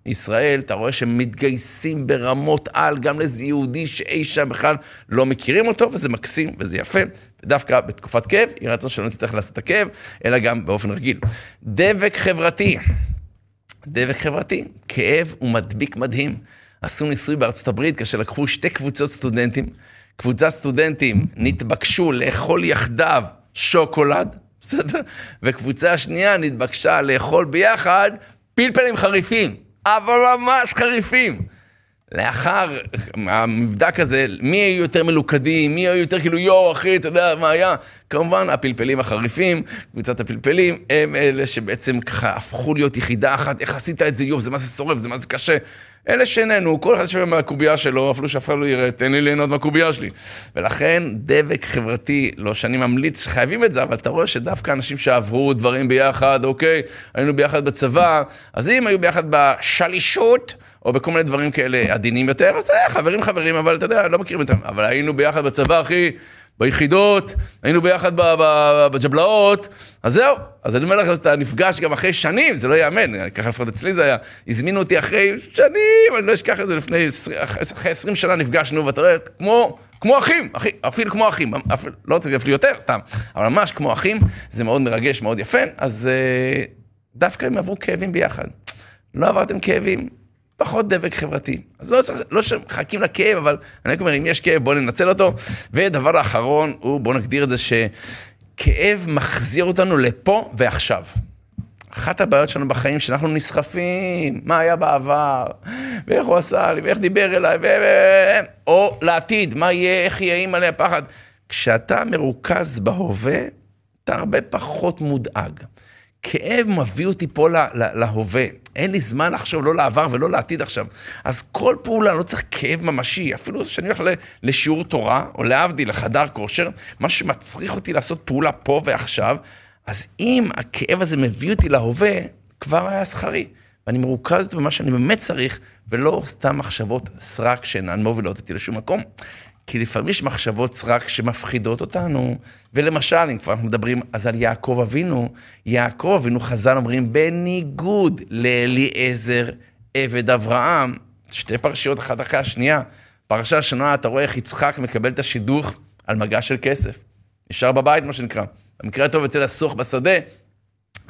ישראל, אתה רואה שהם מתגייסים ברמות על, גם לאיזה יהודי שאי שם בכלל לא מכירים אותו, וזה מקסים וזה יפה. ודווקא בתקופת כאב, יהיה רצון שלא נצטרך לעשות את הכאב, אלא גם באופן רגיל. דבק חברתי, דבק חברתי, כאב הוא מדביק מדהים. עשו ניסוי בארצות הברית כאשר לקחו שתי קבוצות סטודנטים. קבוצת סטודנטים נתבקשו לאכול יחדיו שוקולד, בסדר? וקבוצה שנייה נתבקשה לאכול ביחד פלפלים חריפים, אבל ממש חריפים. לאחר המבדק הזה, מי היו יותר מלוכדים, מי היו יותר כאילו, יואו, אחי, אתה יודע מה היה? כמובן, הפלפלים החריפים, קבוצת הפלפלים, הם אלה שבעצם ככה הפכו להיות יחידה אחת, איך עשית את זה, יואו, זה מה זה שורף, זה מה זה קשה. אלה שאיננו, כל אחד שווה מהקובייה שלו, אפילו שאף אחד לא יראה, תן לי ליהנות מהקובייה שלי. ולכן, דבק חברתי, לא שאני ממליץ שחייבים את זה, אבל אתה רואה שדווקא אנשים שעברו דברים ביחד, אוקיי, היינו ביחד בצבא, אז אם היו ביחד בשלישות, או בכל מיני דברים כאלה עדינים יותר, אז היה חברים חברים, אבל אתה יודע, לא מכירים אותם. אבל היינו ביחד בצבא, אחי, ביחידות, היינו ביחד בג'בלאות, אז זהו. אז אני אומר לך, אתה נפגש גם אחרי שנים, זה לא ייאמן, ככה לפחות אצלי זה היה. הזמינו אותי אחרי שנים, אני לא אשכח את זה, לפני, אחרי 20 שנה נפגשנו, ואתה רואה, כמו... כמו אחים, אחי, אפילו כמו אחים, אפילו, לא רוצה אפילו יותר, סתם, אבל ממש כמו אחים, זה מאוד מרגש, מאוד יפה, אז uh, דווקא הם עברו כאבים ביחד. לא עברתם כאבים, פחות דבק חברתי. אז לא, לא שמחכים לכאב, אבל אני רק אומר, אם יש כאב, בואו ננצל אותו. ודבר אחרון הוא, בואו נגדיר את זה, שכאב מחזיר אותנו לפה ועכשיו. אחת הבעיות שלנו בחיים, שאנחנו נסחפים, מה היה בעבר, ואיך הוא עשה לי, ואיך דיבר אליי, ו... או לעתיד, מה יהיה, איך יהיה אימא לי הפחד. כשאתה מרוכז בהווה, אתה הרבה פחות מודאג. כאב מביא אותי פה להווה. אין לי זמן לחשוב לא לעבר ולא לעתיד עכשיו. אז כל פעולה, לא צריך כאב ממשי. אפילו כשאני הולך לשיעור תורה, או להבדיל, לחדר כושר, מה שמצריך אותי לעשות פעולה פה ועכשיו, אז אם הכאב הזה מביא אותי להווה, כבר היה שכרי. ואני מרוכז במה שאני באמת צריך, ולא סתם מחשבות סרק שאינן מובילות אותי לשום מקום. כי לפעמים יש מחשבות סרק שמפחידות אותנו, ולמשל, אם כבר אנחנו מדברים אז על יעקב אבינו, יעקב אבינו, חז"ל אומרים, בניגוד לאליעזר, עבד אברהם, שתי פרשיות אחת אחרי השנייה. פרשה שונה, אתה רואה איך יצחק מקבל את השידוך על מגע של כסף. נשאר בבית, מה שנקרא. במקרה הטוב יוצא לסוך בשדה,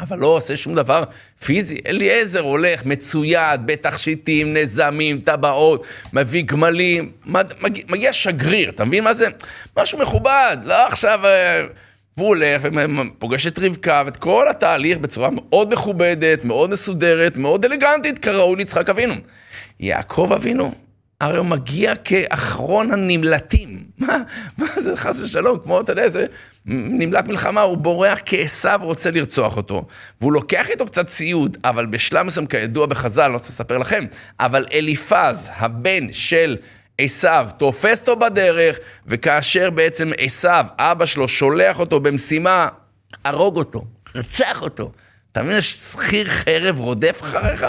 אבל לא עושה שום דבר פיזי. אליעזר הולך מצויד בתכשיטים, נזמים, טבעות, מביא גמלים, מגיע, מגיע שגריר, אתה מבין מה זה? משהו מכובד, לא עכשיו... אה, והוא הולך ופוגש את רבקה ואת כל התהליך בצורה מאוד מכובדת, מאוד מסודרת, מאוד אלגנטית, כראוי ליצחק אבינו. יעקב אבינו, הרי הוא מגיע כאחרון הנמלטים. מה, מה זה חס ושלום, כמו, אתה יודע, זה נמלט מלחמה, הוא בורח כי עשיו רוצה לרצוח אותו. והוא לוקח איתו קצת ציוד, אבל בשלב מסוים, כידוע בחז"ל, לא רוצה לספר לכם, אבל אליפז, הבן של עשיו, תופס אותו בדרך, וכאשר בעצם עשיו, אבא שלו, שולח אותו במשימה, הרוג אותו, רצח אותו. אתה מבין, יש שכיר חרב רודף אחריך?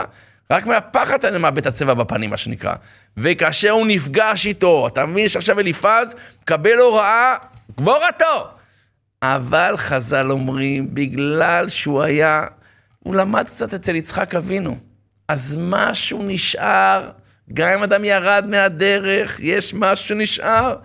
רק מהפחד אתה מאבד את הצבע בפנים, מה שנקרא. וכאשר הוא נפגש איתו, אתה מבין שעכשיו אליפז מקבל הוראה, גמור אותו. אבל חז"ל אומרים, בגלל שהוא היה, הוא למד קצת אצל יצחק אבינו. אז משהו נשאר, גם אם אדם ירד מהדרך, יש משהו נשאר.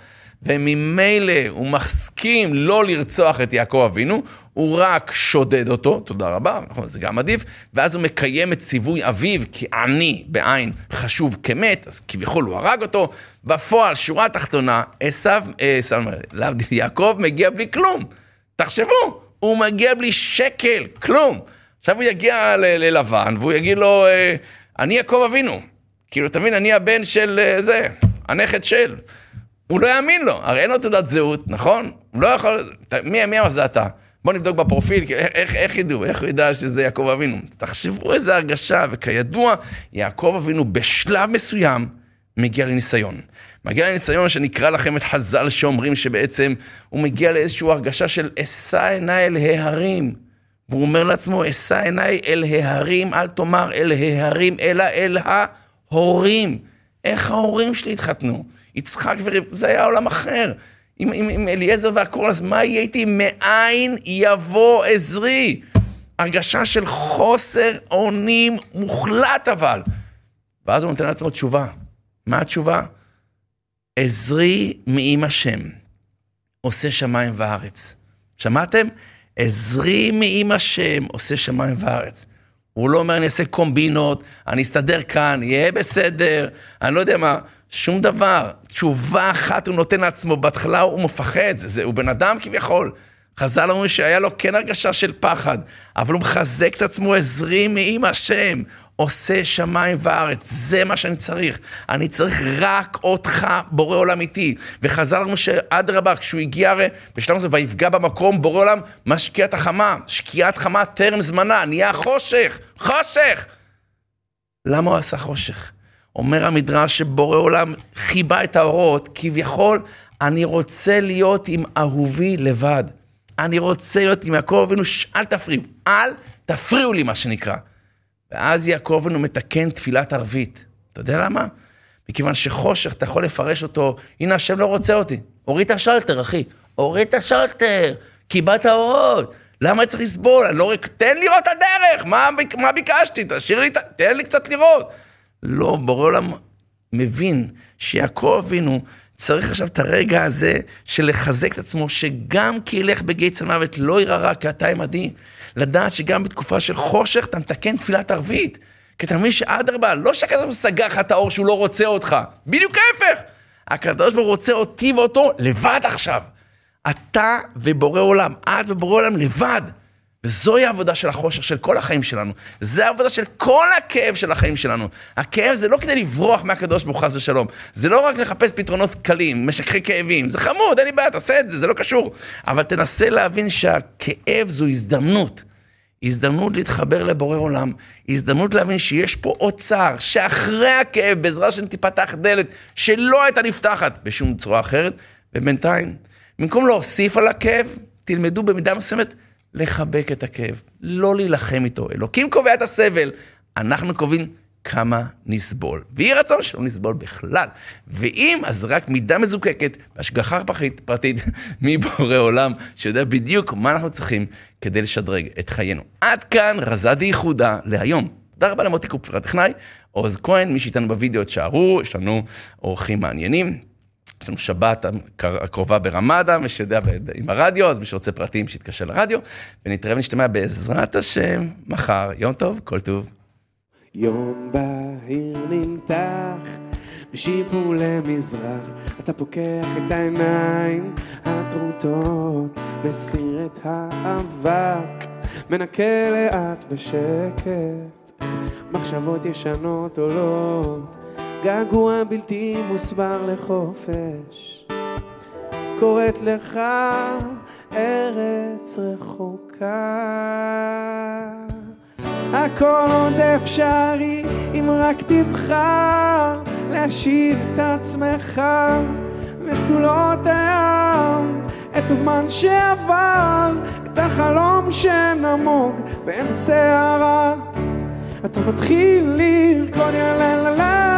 וממילא הוא מסכים לא לרצוח את יעקב אבינו, הוא רק שודד אותו, תודה רבה, נכון, זה גם עדיף, ואז הוא מקיים את ציווי אביו, כי עני בעין חשוב כמת, אז כביכול הוא הרג אותו. בפועל, שורה תחתונה, עשיו, עשיו, אה, להבדיל יעקב, מגיע בלי כלום. תחשבו, הוא מגיע בלי שקל, כלום. עכשיו הוא יגיע ללבן, והוא יגיד לו, אה, אני יעקב אבינו. כאילו, תבין, אני הבן של אה, זה, הנכד של. הוא לא יאמין לו, הרי אין לו תעודת זהות, נכון? הוא לא יכול... מי, מי זה אתה? בוא נבדוק בפרופיל, איך, איך ידעו, איך הוא ידע שזה יעקב אבינו? תחשבו איזה הרגשה, וכידוע, יעקב אבינו בשלב מסוים מגיע לניסיון. מגיע לניסיון שנקרא לכם את חז"ל שאומרים שבעצם הוא מגיע לאיזושהי הרגשה של אשא עיניי אל ההרים. והוא אומר לעצמו, אשא עיניי אל ההרים, אל תאמר אל ההרים, אלא אל ההורים. איך ההורים שלי התחתנו? יצחק ורב... זה היה עולם אחר. עם, עם, עם אליעזר והכל, אז מה יהיה איתי? מאין יבוא עזרי? הרגשה של חוסר אונים מוחלט אבל. ואז הוא נותן לעצמו תשובה. מה התשובה? עזרי מעם השם, עושה שמיים וארץ. שמעתם? עזרי מעם השם, עושה שמיים וארץ. הוא לא אומר, אני אעשה קומבינות, אני אסתדר כאן, יהיה בסדר, אני לא יודע מה, שום דבר. תשובה אחת הוא נותן לעצמו, בהתחלה הוא מפחד, זה, הוא בן אדם כביכול. חז"ל אומרים שהיה לו כן הרגשה של פחד, אבל הוא מחזק את עצמו, עזרי מעם השם, עושה שמיים וארץ, זה מה שאני צריך. אני צריך רק אותך, בורא עולם איתי. וחז"ל אמרו שאדרבה, כשהוא הגיע הרי, בשלב הזה, ויפגע במקום, בורא עולם משקיע את החמה. שקיעת חמה טרם זמנה, נהיה חושך, חושך! למה הוא עשה חושך? אומר המדרש שבורא עולם חיבה את האורות, כביכול, אני רוצה להיות עם אהובי לבד. אני רוצה להיות עם יעקב אבינו, אל תפריעו, אל תפריעו לי, מה שנקרא. ואז יעקב אבינו מתקן תפילת ערבית. אתה יודע למה? מכיוון שחושך, אתה יכול לפרש אותו, הנה השם לא רוצה אותי. הוריד את השלטר, אחי. הוריד את השלטר, קיבלת אורות. למה אני צריך לסבול? אני לא... תן לראות את הדרך, מה, מה ביקשתי? תשאיר לי, תן לי קצת לראות. לא, בורא עולם מבין שיעקב אבינו צריך עכשיו את הרגע הזה של לחזק את עצמו, שגם כי ילך בגיא צל מוות לא ירא רע, כי אתה עמדי. לדעת שגם בתקופה של חושך אתה מתקן תפילת ערבית. כי אתה מבין שאדרבה, לא שהקדוש ברוך הוא סגר לך את האור שהוא לא רוצה אותך, בדיוק ההפך. הקדוש ברוך הוא רוצה אותי ואותו לבד עכשיו. אתה ובורא עולם, את ובורא עולם לבד. וזוהי העבודה של החושך של כל החיים שלנו. זה העבודה של כל הכאב של החיים שלנו. הכאב זה לא כדי לברוח מהקדוש ברוך חס ושלום. זה לא רק לחפש פתרונות קלים, משככי כאבים. זה חמוד, אין לי בעיה, תעשה את זה, זה לא קשור. אבל תנסה להבין שהכאב זו הזדמנות. הזדמנות להתחבר לבורא עולם, הזדמנות להבין שיש פה עוד צער, שאחרי הכאב, בעזרה של תיפתח דלת שלא הייתה נפתחת בשום צורה אחרת, ובינתיים, במקום להוסיף על הכאב, תלמדו במידה מסוימת לחבק את הכאב, לא להילחם איתו. אלוקים קובע את הסבל, אנחנו קובעים כמה נסבול. ויהי רצון שלא נסבול בכלל. ואם, אז רק מידה מזוקקת, בהשגחה פרטית, פרטית מבורא עולם, שיודע בדיוק מה אנחנו צריכים כדי לשדרג את חיינו. עד כאן רזדי ייחודה להיום. תודה רבה למוטי קופפר הטכנאי, עוז כהן, מי שאיתנו בווידאו תשארו, יש לנו אורחים מעניינים. יש לנו שבת הקרובה ברמדה, מי שיודע עם הרדיו, אז מי שרוצה פרטים שיתקשר לרדיו, ונתראה ונשתמע בעזרת השם מחר. יום טוב, כל טוב. יום בהיר נמתח, בשיפור למזרח, אתה פוקח את העיניים הטרוטות, מסיר את האבק, מנקה לאט בשקט, מחשבות ישנות עולות. געגוע בלתי מוסבר לחופש, קוראת לך ארץ רחוקה. הכל עוד אפשרי אם רק תבחר להשיב את עצמך מצולות הים, את הזמן שעבר, את החלום שנמוג בין הסערה. אתה מתחיל לרקוד יא לה לה לה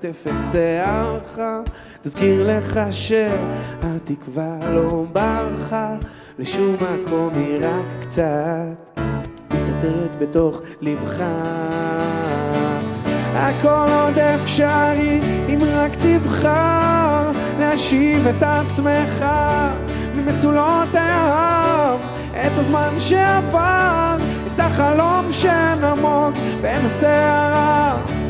תלטף את שערך, תזכיר לך שהתקווה לא ברחה לשום מקום, היא רק קצת מסתתרת בתוך לבך. הכל עוד אפשרי אם רק תבחר להשיב את עצמך ממצולות הים, את הזמן שעבר, את החלום שנמוג בין הסערה.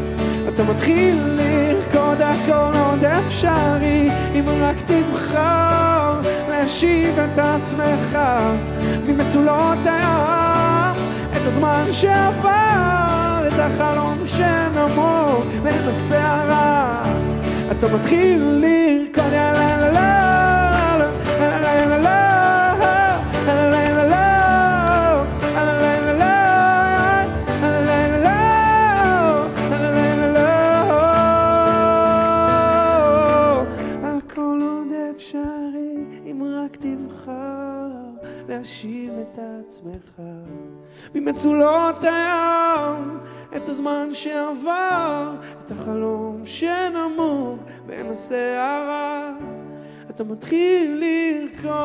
אתה מתחיל לרקוד הכל עוד אפשרי, אם רק תבחר להשיב את עצמך ממצולות הים, את הזמן שעבר, את החלום שנמור ואת הסערה. אתה מתחיל לרקוד יא לה עצמך. ממצולות הים את הזמן שעבר את החלום שנמוג בין הסערה. אתה מתחיל לרקוד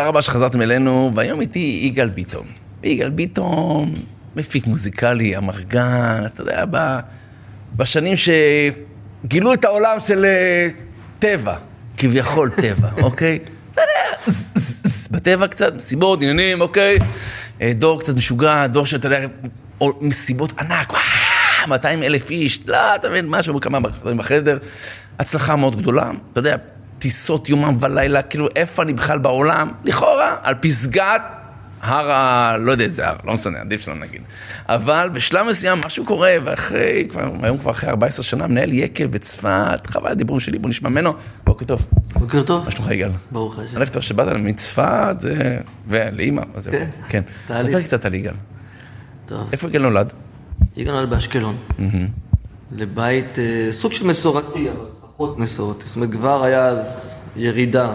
תודה רבה שחזרתם אלינו, והיום איתי יגאל ביטון. יגאל ביטון, מפיק מוזיקלי, אמרגן, אתה יודע, ב... בשנים שגילו את העולם של אה, טבע, כביכול טבע, אוקיי? אתה יודע, בטבע קצת, מסיבות, עניינים, אוקיי? אה, דור קצת משוגע, דור שאתה יודע, או- מסיבות ענק, וואו, 200 אלף איש, לא, אתה מבין, משהו, כמה בחדר. הצלחה מאוד גדולה, אתה יודע, טיסות יומם ולילה, כאילו, איפה אני בכלל בעולם? לכאורה, על פסגת הר ה... לא יודע איזה הר, לא משנה, עדיף שלא נגיד. אבל בשלב מסוים משהו קורה, ואחרי, כבר, היום כבר אחרי 14 שנה, מנהל יקב בצפת, חוויה הדיבורים שלי, בוא נשמע ממנו. בוקר טוב, בוקר טוב. מה שלומך יגאל? ברוך השם. אלף טוב שבאת מצפת, זה... ולאימא, אז זהו, כן, כן. תהליך. ספר לי קצת על יגאל. טוב. איפה יגאל נולד? הגענו באשקלון. לבית אה, סוג של מסורתי, אבל פחות מסורתי. זאת אומרת, כבר היה אז ירידה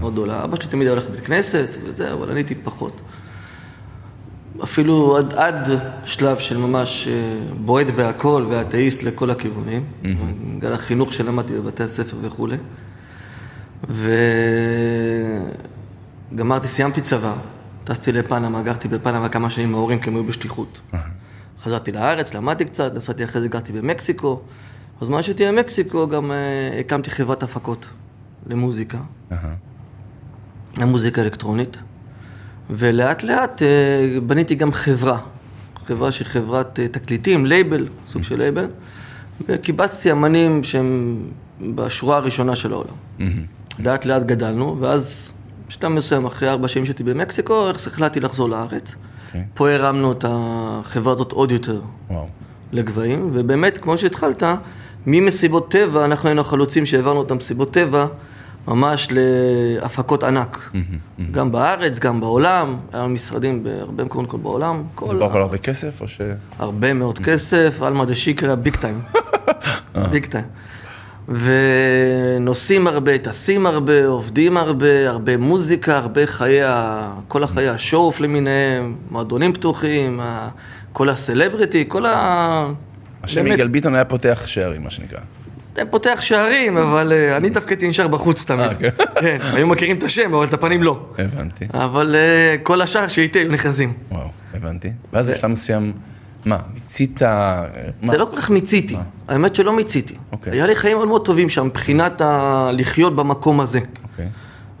מאוד גדולה. אבא שלי תמיד היה הולך לבית כנסת וזה, אבל אני הייתי פחות. אפילו עד, עד שלב של ממש אה, בועט בהכל ואתאיסט לכל הכיוונים. בגלל החינוך שלמדתי בבתי הספר וכולי. וגמרתי, סיימתי צבא, טסתי לפנמה, גרתי בפנמה כמה שנים עם ההורים כי הם היו בשליחות. חזרתי לארץ, למדתי קצת, נסעתי אחרי זה, גרתי במקסיקו. בזמן שהייתי במקסיקו גם uh, הקמתי חברת הפקות למוזיקה, למוזיקה אלקטרונית. ולאט לאט uh, בניתי גם חברה, חברה שהיא חברת uh, תקליטים, לייבל, סוג של לייבל, וקיבצתי אמנים שהם בשורה הראשונה של העולם. לאט לאט גדלנו, ואז בשלב מסוים, אחרי ארבע שנים שהייתי במקסיקו, החלטתי לחזור לארץ. אוקיי. פה הרמנו את החברה הזאת עוד יותר. לגבהים, ובאמת, כמו שהתחלת, ממסיבות טבע, אנחנו היינו החלוצים שהעברנו את המסיבות טבע ממש להפקות ענק. גם בארץ, גם בעולם, היה לנו משרדים בהרבה מקומות כל בעולם. מדובר על הרבה כסף, או ש... הרבה מאוד כסף, עלמא דשיקרא ביג טיים. ביג טיים. ונוסעים הרבה, טסים הרבה, עובדים הרבה, הרבה מוזיקה, הרבה חיי. כל החיי השואוף למיניהם, מועדונים פתוחים, כל הסלבריטי, כל ה... השם באמת, יגאל ביטון היה פותח שערים, מה שנקרא. פותח שערים, אבל אה, אני דווקא הייתי נשאר בחוץ תמיד. אה, כן. כן, היו מכירים את השם, אבל את הפנים לא. הבנתי. אבל אה, כל השאר שאיתי היו נכנסים. וואו, הבנתי. ואז בשלב מסוים, מה, מיצית... אה? זה לא כל כך מיציתי, האמת שלא מיציתי. אוקיי. היה לי חיים מאוד מאוד טובים שם, מבחינת. לחיות במקום הזה. אוקיי.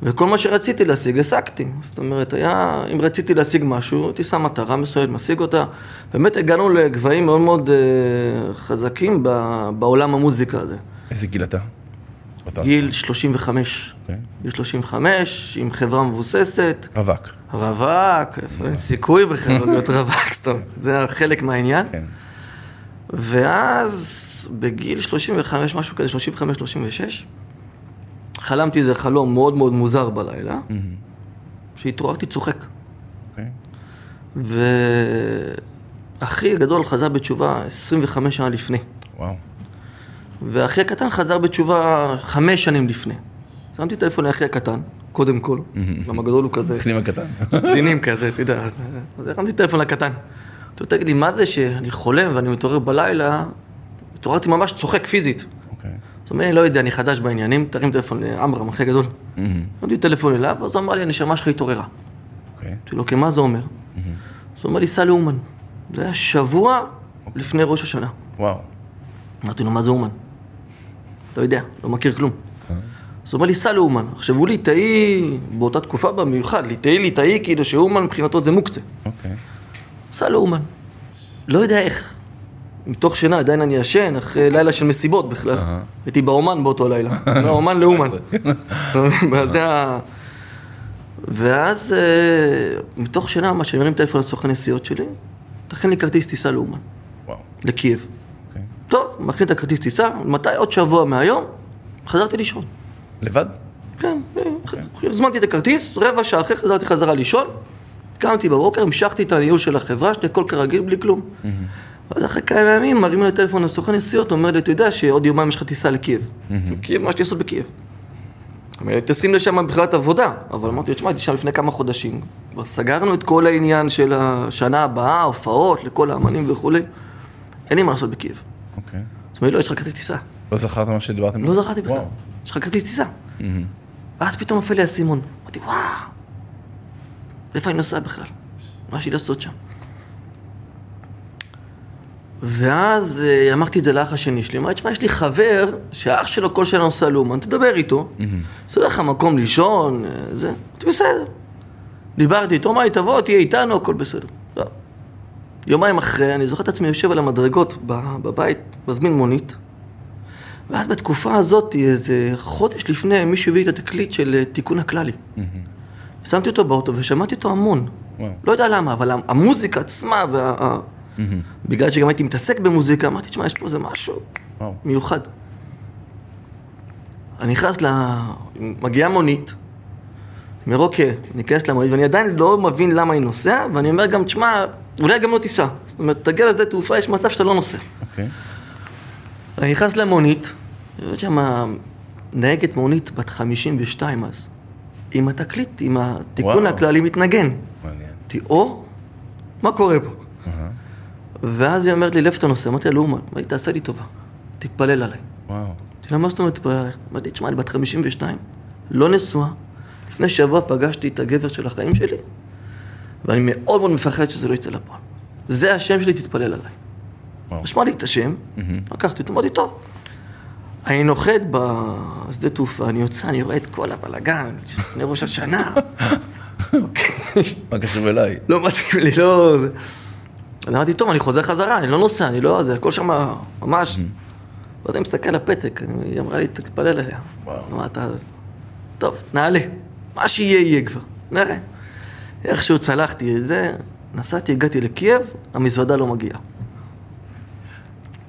וכל מה שרציתי להשיג, השגתי. זאת אומרת, היה, אם רציתי להשיג משהו, הייתי שם מטרה מסוימת, משיג אותה. באמת הגענו לגבהים מאוד מאוד אה, חזקים ב, בעולם המוזיקה הזה. איזה גיל אתה? גיל 35. אוקיי. גיל 35, עם חברה מבוססת, רווק. רווק, איפה אין סיכוי בכלל להיות רווק, סתם. זה היה חלק מהעניין. כן. ואז בגיל 35, משהו כזה, 35-36, חלמתי איזה חלום מאוד מאוד מוזר בלילה, שהתעוררתי צוחק. אוקיי. ואחי הגדול חזר בתשובה 25 שנה לפני, וואו. ואחי הקטן חזר בתשובה חמש שנים לפני. שמתי טלפון לאחי הקטן, קודם כל. גם הגדול הוא כזה, בפנים הקטן. דינים כזה, אתה יודע. אז אז הרמתי טלפון לקטן. אתה תגיד לי, מה זה שאני חולם ואני מתעורר בלילה? התעוררתי ממש צוחק פיזית. אוקיי. אז הוא אומר לא יודע, אני חדש בעניינים, תרים טלפון לעמרם, אחי הגדול. הרמתי טלפון אליו, אז אמר לי, הנשמה שלך התעוררה. אוקיי. אמרתי לו, כן, מה זה אומר? אז הוא אומר לי, סע לאומן. זה היה שבוע לפני ראש השנה. וואו. אמרתי לו, מה זה אומן? לא יודע, לא מכיר כלום. אז הוא אומר לי, סע לאומן. עכשיו, הוא ליטאי, באותה תקופה במיוחד, ליטאי ליטאי, כאילו שאומן מבחינתו זה מוקצה. אוקיי. סע לאומן. לא יודע איך. מתוך שינה, עדיין אני ישן, אחרי לילה של מסיבות בכלל. הייתי באומן באותו לילה. מהאומן לאומן. זה ה... ואז, אה, מתוך שינה, מה שאני מרים טלפון לסוכן נסיעות שלי, תכין לי כרטיס טיסה לאומן. לקייב. אוקיי. טוב, מכין את הכרטיס טיסה, מתי? עוד שבוע מהיום, חזרתי לישון. לבד? כן, אה, הזמנתי את הכרטיס, רבע שעה אחרי חזרתי חזרה לישון, קמתי בבוקר, המשכתי את הניהול של החברה שלי, הכל כרגיל, בלי כלום. ואז אחרי כמה ימים מרים לי טלפון לסוכן נסיעות, אומר לי, אתה יודע שעוד יומיים יש לך טיסה לקייב. קייב, מה יש לי לעשות בקייב? אומר לי, טסים לשם מבחינת עבודה. אבל אמרתי לו, תשמע, הייתי שם לפני כמה חודשים. כבר סגרנו את כל העניין של השנה הבאה, הופעות, לכל האמנים וכולי. אין לי מה לעשות בקייב. אוקיי. אז אומר לי, לא, יש לך כרטיס טיסה. לא זכרת מה שדיברתם? לא זכרתי בכלל. יש לך כרטיס טיסה. ואז פתאום נופל לי האסימון. אמרתי, וואו, איפה אני נוסע בכלל? מה יש לי לעשות שם? ואז אה, אמרתי את זה לאח השני שלי, אמרתי, תשמע, יש לי חבר שהאח שלו כל שנה נוסע לאומן, תדבר איתו, עושה לך מקום לישון, אה, זה, אמרתי, בסדר. דיברתי איתו, אמר לי, תבוא, תהיה איתנו, הכל בסדר. לא. יומיים אחרי, אני זוכר את עצמי יושב על המדרגות בבית, מזמין מונית, ואז בתקופה הזאת, איזה חודש לפני, מישהו הביא לי את התקליט של אה, תיקון הכללי. שמתי אותו באוטו ושמעתי אותו המון. לא יודע למה, אבל המוזיקה עצמה, וה... ה- בגלל שגם הייתי מתעסק במוזיקה, אמרתי, תשמע, יש פה איזה משהו וואו. מיוחד. אני נכנס ל... מגיעה מונית, אני אומר, אוקיי, ניכנס למונית, ואני עדיין לא מבין למה אני נוסע, ואני אומר גם, תשמע, אולי גם לא תיסע. זאת אומרת, תגיע לשדה תעופה, יש מצב שאתה לא נוסע. אוקיי. אני נכנס למונית, יש שם נהגת מונית בת 52 אז, עם התקליט, עם התיקון וואו. הכללי מתנגן. מעניין. אמרתי, או, מה קורה פה? ואז היא אומרת לי, לאיפה אתה נוסע? אמרתי לה, לאומן. אמרתי, תעשה לי טובה, תתפלל עליי. וואו. אמרתי לה, מה זאת אומרת תתפלל עליי? אמרתי, תשמע, אני בת 52, לא נשואה. לפני שבוע פגשתי את הגבר של החיים שלי, ואני מאוד מאוד מפחד שזה לא יצא לפועל. זה השם שלי, תתפלל עליי. רשמה לי את השם, לקחתי אותו, אמרתי, טוב. אני נוחת בשדה תעופה, אני יוצא, אני רואה את כל הבלאגן, לפני ראש השנה. אוקיי. מה קשור אליי? לא מתאים לי, לא... אז אמרתי, טוב, אני חוזר חזרה, אני לא נוסע, אני לא... זה הכל שם ממש... לא יודע, אני מסתכל על הפתק, היא אמרה לי, תתפלל עליה. וואו. אתה... טוב, נעלה. מה שיהיה, יהיה כבר. נראה. איכשהו צלחתי את זה, נסעתי, הגעתי לקייב, המזוודה לא מגיעה.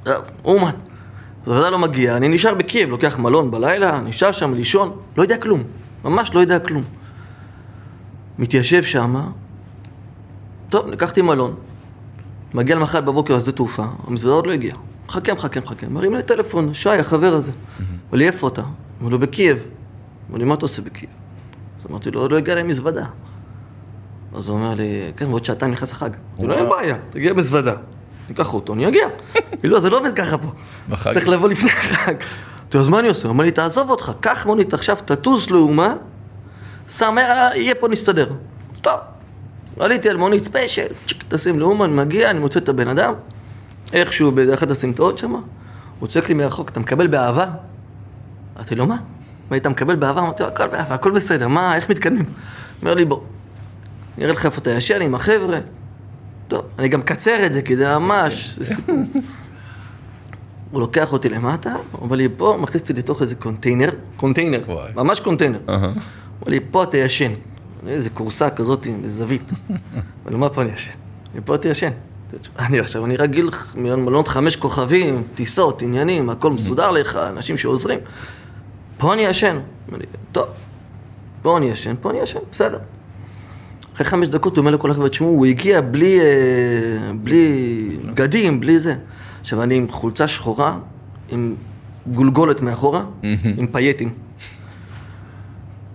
טוב, אומן. המזוודה לא מגיעה, אני נשאר בקייב, לוקח מלון בלילה, נשאר שם לישון, לא יודע כלום. ממש לא יודע כלום. מתיישב שמה, טוב, לקחתי מלון, מגיע למחרת בבוקר לשדה תעופה, המזוודה עוד לא הגיעה. מחכה, מחכה, מחכה. מרים לי טלפון, שי, החבר הזה. אומר לי, איפה אתה? אומר לו, בקייב. אומר לי, מה אתה עושה בקייב? אז אמרתי לו, עוד לא הגיע להם מזוודה. אז הוא אומר לי, כן, ועוד שעתיים נכנס החג. אמרתי לו, אין. בעיה, תגיע מזוודה. ניקח אותו, אני אגיע. כאילו, זה לא עובד ככה פה. בחג. צריך לבוא לפני החג. אמרתי לו, אז מה אני עושה? הוא אומר לי, תעזוב אותך, קח מונית עכשיו, תטוס לאומן, שם, יהיה פה, נסתדר. טוב. עליתי על מונית ספיישל, צ'יק, טסים לאומן, מגיע, אני מוצא את הבן אדם, איכשהו באחת הסמטאות שם, הוא צועק לי מרחוק, אתה מקבל באהבה? אמרתי לו, מה? אתה מקבל באהבה? אמרתי לו, הכל באהבה, הכל בסדר, מה, איך מתקדמים? אומר לי, בוא, אני אראה לך איפה אתה ישן עם החבר'ה. טוב, אני גם מקצר את זה, כי זה ממש... הוא לוקח אותי למטה, הוא אומר לי, פה, מכניס אותי לתוך איזה קונטיינר, קונטיינר. ממש קונטיינר. הוא אומר לי, פה אתה ישן. אני איזה כורסה כזאת עם זווית. אבל מה פה אני ישן? אני פה אתה ישן. אני עכשיו, אני רגיל מלונות חמש כוכבים, טיסות, עניינים, הכל מסודר לך, אנשים שעוזרים. פה אני ישן. טוב, פה אני ישן, פה אני ישן, בסדר. אחרי חמש דקות הוא אומר לכל החבר'ה, תשמעו, הוא הגיע בלי, אה, בלי בגדים, בלי זה. עכשיו, אני עם חולצה שחורה, עם גולגולת מאחורה, עם פייטים.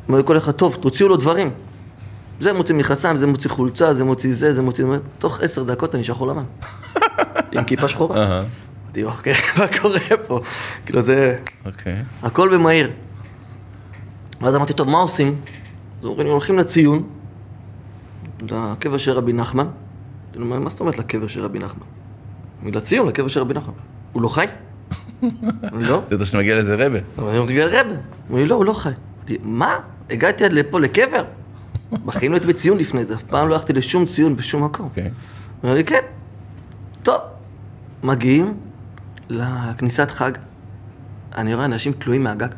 אומר לכל אחד, טוב, תוציאו לו דברים. זה מוציא מכנסיים, זה מוציא חולצה, זה מוציא זה, זה מוציא... תוך עשר דקות אני שחור לבן. עם כיפה שחורה. אמרתי, אוקיי, מה קורה פה? כאילו זה... אוקיי. הכל במהיר. ואז אמרתי, טוב, מה עושים? אז אומרים הולכים לציון, לקבר של רבי נחמן. כאילו, מה זאת אומרת לקבר של רבי נחמן? לציון, לקבר של רבי נחמן. הוא לא חי? לא. אתה יודע שאני מגיע לאיזה רבה. אני אמרתי, רבי. אמרו לי, לא, הוא לא חי. אמרתי, מה? הגעתי עד לפה לקבר? בחיים לא הייתי בציון לפני זה, אף פעם לא הלכתי לשום ציון בשום מקום. אוקיי. אמר לי, כן. טוב. מגיעים לכניסת חג, אני רואה אנשים תלויים מהגג.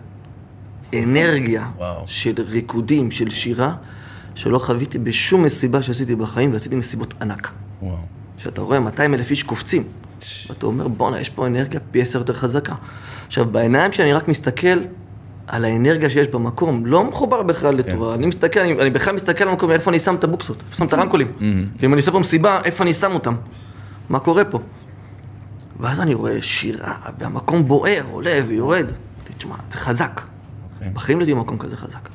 אנרגיה וואו. של ריקודים, של שירה, שלא חוויתי בשום מסיבה שעשיתי בחיים, ועשיתי מסיבות ענק. וואו. שאתה רואה 200 אלף איש קופצים, ואתה אומר, בואנה, יש פה אנרגיה פי עשר יותר חזקה. עכשיו, בעיניים שלי אני רק מסתכל על האנרגיה שיש במקום, לא מחובר בכלל לתורה. אני מסתכל, אני, אני בכלל מסתכל על המקום, איפה אני שם את הבוקסות, איפה שם את הרמקולים. אם אני עושה פה מסיבה, איפה אני שם אותם? מה קורה פה? ואז אני רואה שירה, והמקום בוער, עולה ויורד. תשמע, זה חזק. אוקיי. בחיים לא במקום כזה חזק.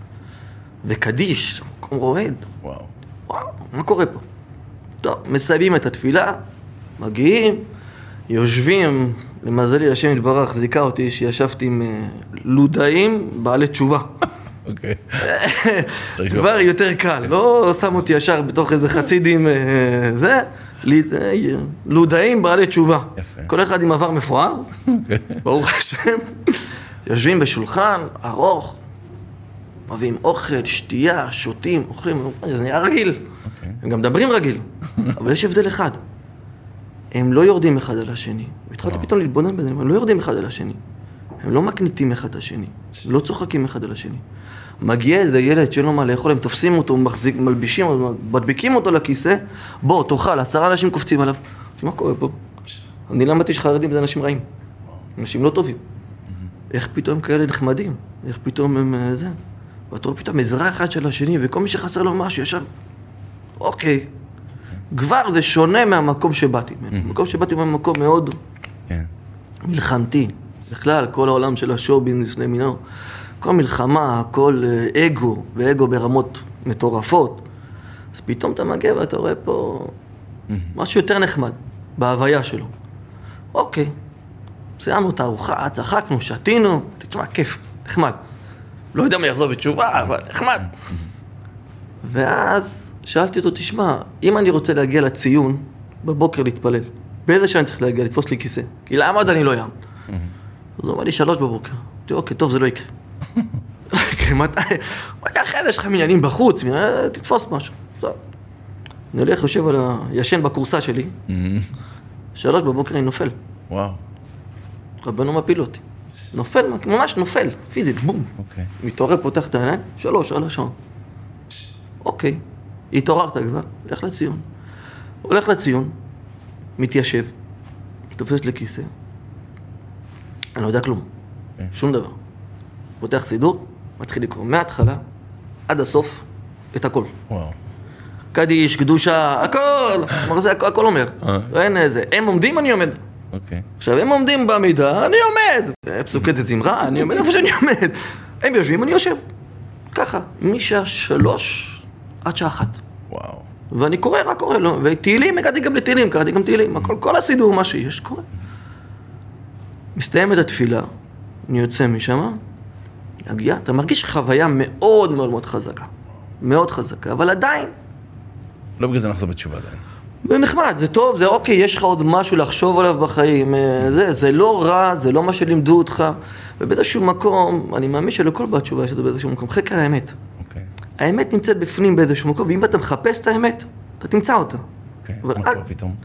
וקדיש, המקום רועד. וואו. וואו, מה קורה פה? טוב, מסיימים את התפילה, מגיעים, יושבים, למזלי, השם יתברך זיכה אותי שישבתי עם אה, לודאים בעלי תשובה. אוקיי. כבר יותר קל, לא שם אותי ישר בתוך איזה חסידים, אה, זה, לודאים בעלי תשובה. יפה. כל אחד עם עבר מפואר, ברוך השם, יושבים בשולחן ארוך, מביאים אוכל, שתייה, שותים, אוכלים, זה נהיה רגיל. הם גם מדברים רגיל, אבל יש הבדל אחד. הם לא יורדים אחד על השני. והתחלתי פתאום להתבונן בזה, הם לא יורדים אחד על השני. הם לא מקניטים אחד את השני, לא צוחקים אחד על השני. מגיע איזה ילד שאין לו מה לאכול, הם תופסים אותו, מחזיק, מלבישים, מדביקים אותו לכיסא, בוא, תאכל, עשרה אנשים קופצים עליו. מה קורה פה? אני למדתי שחרדים זה אנשים רעים. אנשים לא טובים. איך פתאום כאלה נחמדים? איך פתאום הם אה, זה? ואתה רואה פתאום עזרה אחד של השני, וכל מי שחסר לו משהו ישר, אוקיי. כבר זה שונה מהמקום שבאתי ממנו. המקום שבאתי ממנו מקום מאוד כן. מלחמתי. בכלל, כל העולם של השואו ביזנס למינו. כל מלחמה, הכל אה, אגו, ואגו ברמות מטורפות. אז פתאום אתה מגיע ואתה רואה פה משהו יותר נחמד, בהוויה שלו. אוקיי, סיימנו את הארוחה, צחקנו, שתינו, תשמע, כיף, נחמד. לא יודע מי יחזור בתשובה, אבל נחמד. ואז שאלתי אותו, תשמע, אם אני רוצה להגיע לציון, בבוקר להתפלל, באיזה שעה אני צריך להגיע, לתפוס לי כיסא? כי לעמוד אני לא אעם. אז הוא אמר לי, שלוש בבוקר. אמרתי, אוקיי, טוב, זה לא יקרה. לא יקרה, מתי? הוא אומר, אחרי זה יש לך מניינים בחוץ, תתפוס משהו. אני הולך, יושב על ה... ישן בכורסה שלי, שלוש בבוקר אני נופל. וואו. רבנו מפיל אותי. נופל, ממש נופל, פיזית, בום. אוקיי. מתעורר, פותח את העיניים, שלוש, על השעון. אוקיי, התעוררת כבר, לך לציון. הולך לציון, מתיישב, תופס לי כיסא, אני לא יודע כלום, כן. שום דבר. פותח סידור, מתחיל לקרוא מההתחלה עד הסוף את הכל. וואו. קדיש, קדושה, הכל, זה הכל, הכל אומר. אה. אין איזה, הם עומדים, אני עומד. אוקיי. עכשיו, הם עומדים בעמידה, אני עומד. פסוקי דזמרה, אני עומד איפה שאני עומד. הם יושבים, אני יושב. ככה, משעה שלוש עד שעה אחת. וואו. ואני קורא, רק קורא, לא. ותהילים, הגעתי גם לתהילים, קראתי גם תהילים. הכל, כל הסידור, מה שיש, קורה. מסתיימת התפילה, אני יוצא משם, הגיע, אתה מרגיש חוויה מאוד מאוד מאוד חזקה. מאוד חזקה, אבל עדיין, לא בגלל זה נחזור בתשובה עדיין. זה נחמד, זה טוב, זה אוקיי, יש לך עוד משהו לחשוב עליו בחיים, אה, זה, זה לא רע, זה לא מה שלימדו אותך, ובאיזשהו מקום, אני מאמין שלכל בת תשובה יש את זה באיזשהו מקום, חקר האמת. האמת נמצאת בפנים באיזשהו מקום, ואם אתה מחפש את האמת, אתה תמצא אותה. מה אל- קורה פתאום?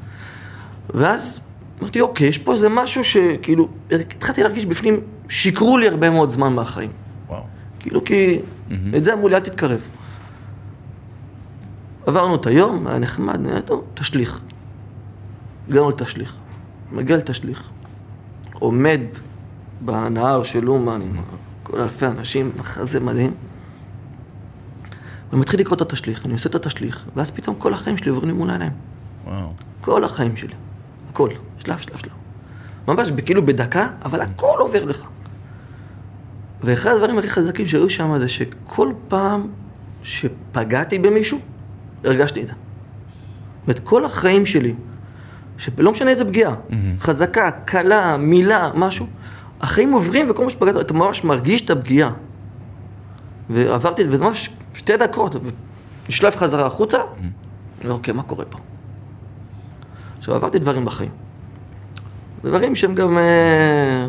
ואז אמרתי, אוקיי, יש פה איזה משהו שכאילו, התחלתי להרגיש בפנים, שיקרו לי הרבה מאוד זמן מהחיים. וואו. כאילו, כי את זה אמרו לי, אל תתקרב. עברנו את היום, היה נחמד, נהיה טוב, תשליך. הגענו לתשליך. מגיע לתשליך. עומד בנהר של אומן עם כל אלפי אנשים, מחזה מדהים. ומתחיל לקרוא את התשליך, אני עושה את התשליך, ואז פתאום כל החיים שלי עוברים לי מול העיניים. וואו. כל החיים שלי. הכל. שלב, שלב, שלב. ממש כאילו בדקה, אבל הכל עובר לך. ואחד הדברים הכי חזקים שהיו שם זה שכל פעם שפגעתי במישהו, הרגשתי את זה. זאת אומרת, כל החיים שלי, שלא משנה איזה פגיעה, חזקה, קלה, מילה, משהו, החיים עוברים וכל מה שפגעת, אתה ממש מרגיש את הפגיעה. ועברתי, וזה ממש שתי דקות, ונשלף חזרה החוצה, ואוקיי, מה קורה פה? עכשיו, עברתי דברים בחיים. דברים שהם גם אה,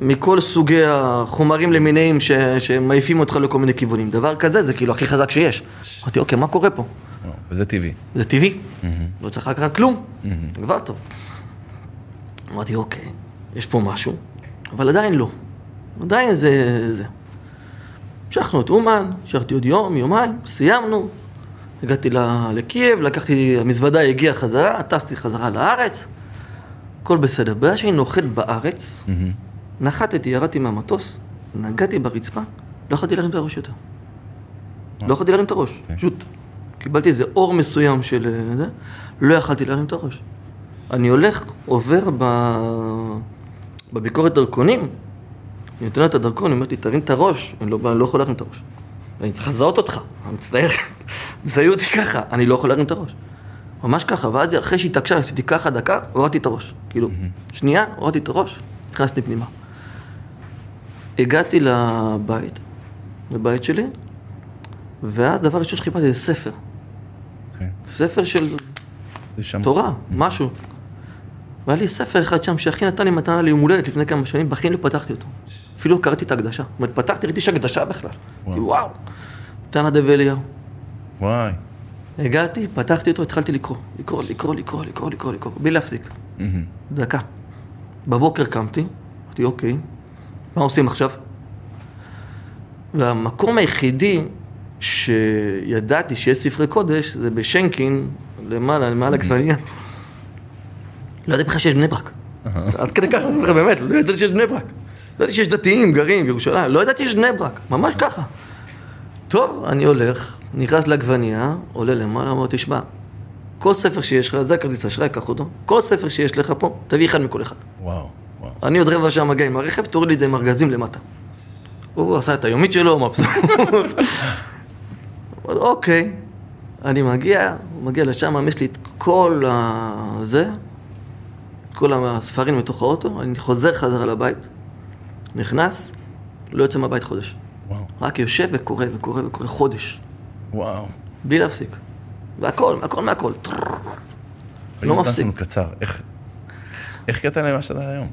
מכל סוגי החומרים למיניהם ש, שמעיפים אותך לכל מיני כיוונים. דבר כזה זה כאילו הכי חזק שיש. אמרתי, אוקיי, מה קורה פה? וואו, וזה טבעי. זה טבעי, לא צריך לקחת כלום, כבר טוב. אמרתי, אוקיי, יש פה משהו, אבל עדיין לא. עדיין זה... זה. המשכנו את אומן, המשכתי עוד יום, יומיים, סיימנו, הגעתי לקייב, לקחתי, המזוודה הגיעה חזרה, טסתי חזרה לארץ, הכל בסדר. ברגע שאני נוחת בארץ, נחתתי, ירדתי מהמטוס, נגעתי ברצפה, לא יכולתי להרים את הראש יותר. לא יכולתי להרים את הראש, פשוט קיבלתי איזה אור מסוים של אה, זה, לא יכולתי להרים את הראש. אני הולך, עובר ב... בביקורת דרכונים, אני נותן לה את הדרכון, היא אומרת לי, תרים את הראש, אני לא, אני לא יכול להרים את הראש. אני צריך לזהות אותך, אני מצטער, תזהיו אותי ככה, אני לא יכול להרים את הראש. ממש ככה, ואז אחרי שהתעקשה, עשיתי ככה דקה, הורדתי את הראש. כאילו, שנייה, הורדתי את הראש, נכנסתי פנימה. הגעתי לבית, לבית שלי, ואז דבר ראשון שחיפשתי זה ספר. אוקיי. ספר של שם. תורה, משהו. והיה לי ספר אחד שם שאחי נתן לי מתנה ליום הולדת לפני כמה שנים, בחיים לא פתחתי אותו. אפילו קראתי את ההקדשה. זאת אומרת, פתחתי, ראיתי שהקדשה בכלל. אמרתי, וואו, תנא דב אליהו. וואי. הגעתי, פתחתי אותו, התחלתי לקרוא. לקרוא, לקרוא, לקרוא, לקרוא, לקרוא, לקרוא, בלי להפסיק. דקה. בבוקר קמתי, אמרתי, אוקיי, מה עושים עכשיו? והמקום היחידי שידעתי שיש ספרי קודש זה בשנקין, למעלה, למעלה עגבנייה. לא ידעתי בכלל שיש בני ברק. עד כדי כך, באמת, לא ידעתי שיש בני ברק. לא ידעתי שיש דתיים, גרים בירושלים, לא ידעתי שיש בני ברק, ממש ככה. טוב, אני הולך, נכנס לעגבנייה, עולה למעלה, אומר, תשמע, כל ספר שיש לך, זה הכרטיס אשראי, קח אותו, כל ספר שיש לך פה, תביא אחד מכל אחד. וואו, וואו. אני עוד רבע שעה מגיע עם הרכב, תוריד לי את זה עם ארגזים למטה. הוא עשה את היומית שלו, מבסוט. אוקיי, אני מגיע, הוא מגיע לשם, יש לי את כל ה... זה, כל הספרים בתוך האוטו, אני חוזר חזרה לבית, נכנס, לא יוצא מהבית חודש. וואו, רק יושב וקורא וקורא וקורא חודש, וואו. בלי להפסיק. והכל, הכל מהכל. לא מפסיק. קצר. איך... איך הגעת למה שאתה היום?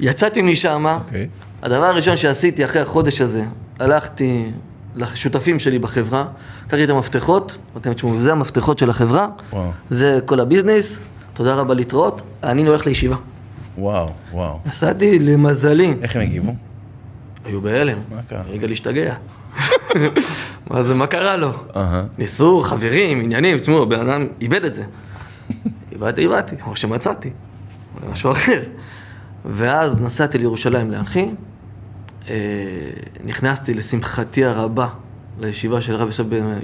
יצאתי משם, אוקיי. הדבר הראשון שעשיתי אחרי החודש הזה, הלכתי לשותפים שלי בחברה, לקחתי את המפתחות, אמרתי להם, תשמעו, זה המפתחות של החברה, וואו. זה כל הביזנס, תודה רבה להתראות, אני הולך לישיבה. וואו, וואו. נסעתי, למזלי, איך הם הגיבו? היו בהלם, מה קרה? רגע להשתגע. מה זה, מה קרה לו? ניסו, חברים, עניינים, תשמעו, הבן אדם איבד את זה. איבדתי, איבדתי, או שמצאתי, משהו אחר. ואז נסעתי לירושלים לאחי, אה, נכנסתי לשמחתי הרבה לישיבה של הרב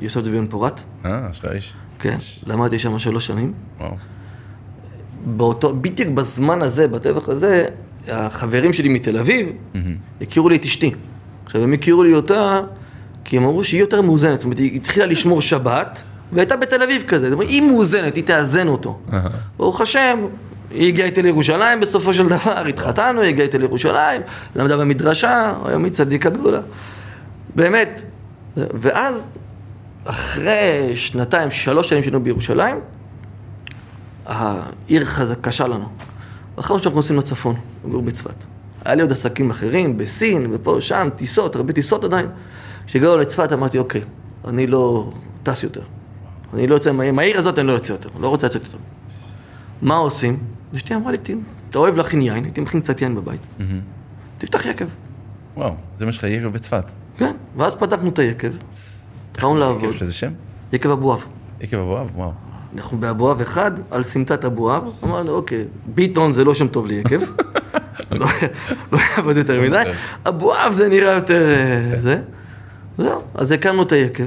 יוסף בן- פורת, אה, אשרי איש. כן, למדתי שם שלוש שנים. וואו. באותו, בדיוק בזמן הזה, בטבח הזה, החברים שלי מתל אביב הכירו לי את אשתי. עכשיו, הם הכירו לי אותה כי הם אמרו שהיא יותר מאוזנת. זאת אומרת, היא התחילה לשמור שבת, והייתה בתל אביב כזה. זאת אומרת, היא מאוזנת, היא תאזן אותו. ברוך השם, היא הגיעה איתי לירושלים בסופו של דבר, התחתנו, היא הגיעה איתי לירושלים, למדה במדרשה, היום היא צדיקה גדולה. באמת. ואז, אחרי שנתיים, שלוש שנים שהיינו בירושלים, העיר חזק, קשה לנו. ואחרנו שאנחנו נוסעים לצפון, לגור בצפת. היה לי עוד עסקים אחרים, בסין, ופה, שם, טיסות, הרבה טיסות עדיין. כשהגענו לצפת אמרתי, אוקיי, אני לא טס יותר. אני לא יוצא מהעיר, הזאת אני לא יוצא יותר, לא רוצה לצאת יותר. מה עושים? אשתי אמרה לי, "ת- אתה אוהב להכין יין, הייתי מכין קצת יין בבית. תפתח יקב. וואו, זה מה שלך יקב בצפת. כן, ואז פתחנו את היקב, התחלנו לעבוד. יקב שזה שם? יקב אבואב. יקב אבואב? וואו. אנחנו באבואב אחד, על סמטת אבואב, אמרנו, אוקיי, ביטון זה לא שם טוב ליקב, לא לא יעבוד יותר מדי, אבואב זה נראה יותר אה, זה. זהו, אז הקמנו את היקב.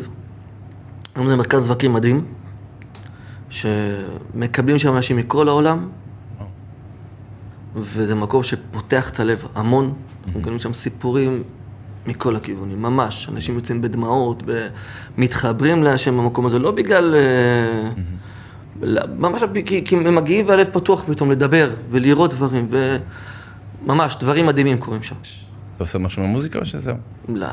היום זה מרכז שווקים מדהים, שמקבלים שם אנשים מכל העולם, וזה מקום שפותח את הלב המון. אנחנו מקבלים שם סיפורים מכל הכיוונים, ממש. אנשים יוצאים בדמעות, מתחברים להשם במקום הזה, לא בגלל... לא, ממש כי, כי הם מגיעים והלב פתוח פתאום לדבר ולראות דברים, וממש, דברים מדהימים קורים שם. אתה עושה משהו במוזיקה או שזהו? לא,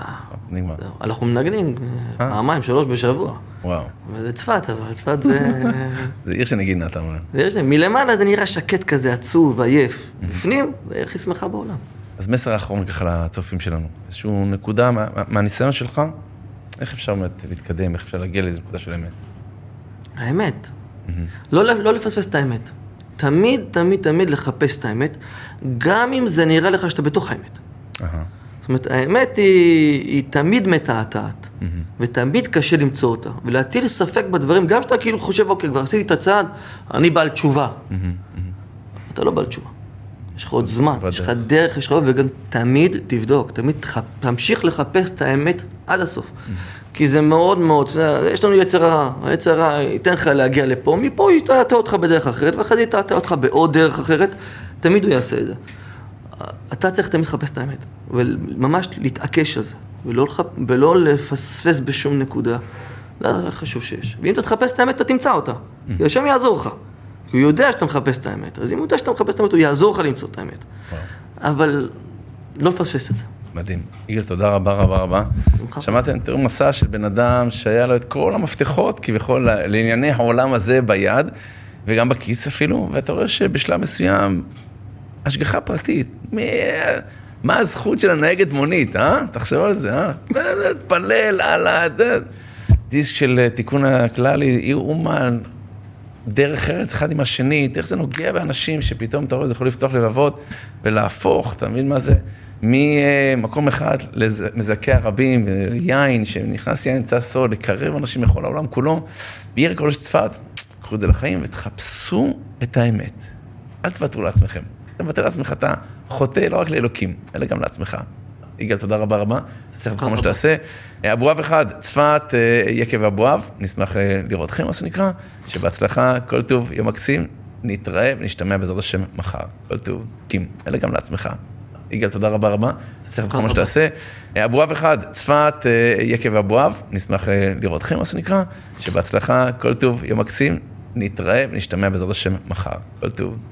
נגמר. זהו. אנחנו מנגנים אה, פעמיים, שלוש בשבוע. וואו. וזה צפת, אבל צפת זה... זה עיר שנגינה, אתה אומר. ויש להם, מלמעלה זה נראה שקט כזה, עצוב, עייף. בפנים, זה הכי שמחה בעולם. אז מסר האחרון ככה לצופים שלנו. איזושהי נקודה מה- מה- מהניסיון שלך, איך אפשר באמת להתקדם, איך אפשר להגיע לאיזו נקודה של אמת? האמת. לא, לא לפספס את האמת. תמיד, תמיד, תמיד לחפש את האמת, גם אם זה נראה לך שאתה בתוך האמת. אהה. זאת אומרת, האמת היא, היא תמיד מתעתעת, ותמיד קשה למצוא אותה. ולהטיל ספק בדברים, גם כשאתה כאילו חושב, אוקיי, כבר עשיתי את הצעד, אני בעל תשובה. אתה לא בעל תשובה. יש לך עוד זמן, יש לך דרך, יש לך עוד, וגם תמיד תבדוק, תמיד תמשיך לחפש את האמת עד הסוף. כי זה מאוד מאוד, יש לנו יצר הרע, היצר הרע ייתן לך להגיע לפה, מפה הוא יטעטע אותך בדרך אחרת, ואחרי זה יטעטע אותך בעוד דרך אחרת, תמיד הוא יעשה את זה. אתה צריך תמיד לחפש את האמת, וממש להתעקש על זה, ולא, לח... ולא לפספס בשום נקודה. זה הדבר הכי חשוב שיש. ואם אתה תחפש את האמת, אתה תמצא אותה. כי השם יעזור לך. כי הוא יודע שאתה מחפש את האמת. אז אם הוא יודע שאתה מחפש את האמת, הוא יעזור לך למצוא את האמת. אבל לא לפספס את זה. מדהים. יגאל, תודה רבה רבה רבה. שמעתם, תראו מסע של בן אדם שהיה לו את כל המפתחות, כביכול, לענייני העולם הזה ביד, וגם בכיס אפילו, ואתה רואה שבשלב מסוים, השגחה פרטית. מי- מה הזכות של הנהגת מונית, אה? תחשוב על זה, אה? תפלל על ה... דיסק של אה, תיקון הכלל, יאומן, דרך ארץ אחד עם השני, איך זה נוגע באנשים שפתאום אתה רואה, זה יכול לפתוח לבבות ולהפוך, אתה מבין מה זה? ממקום אחד למזכה הרבים, יין, שנכנס יין נמצא סוד, לקרב אנשים מכל העולם כולו, בעיר הקודש צפת, קחו את זה לחיים ותחפשו את האמת. אל תוותרו לעצמכם. אתה מוותר לעצמך, אתה חוטא לא רק לאלוקים, אלא גם לעצמך. יגאל, תודה רבה רבה, תצליח בכל מה שתעשה. אה, אבואב אחד, צפת, אה, יקב אבואב, נשמח אה, לראות אתכם, מה שנקרא, שבהצלחה, כל טוב, יום מקסים, נתראה ונשתמע בעזרת השם מחר. כל טוב, קים, אלא גם לעצמך. יגאל, תודה רבה רבה, תצליח בכל מה שתעשה. אה, אבואב אחד, צפת, אה, יקב אבואב, נשמח אה, לראות אתכם, מה שנקרא, שבהצלחה, כל טוב, יום מקסים, נתראה ונשתמע בעזרת השם מחר. כל טוב.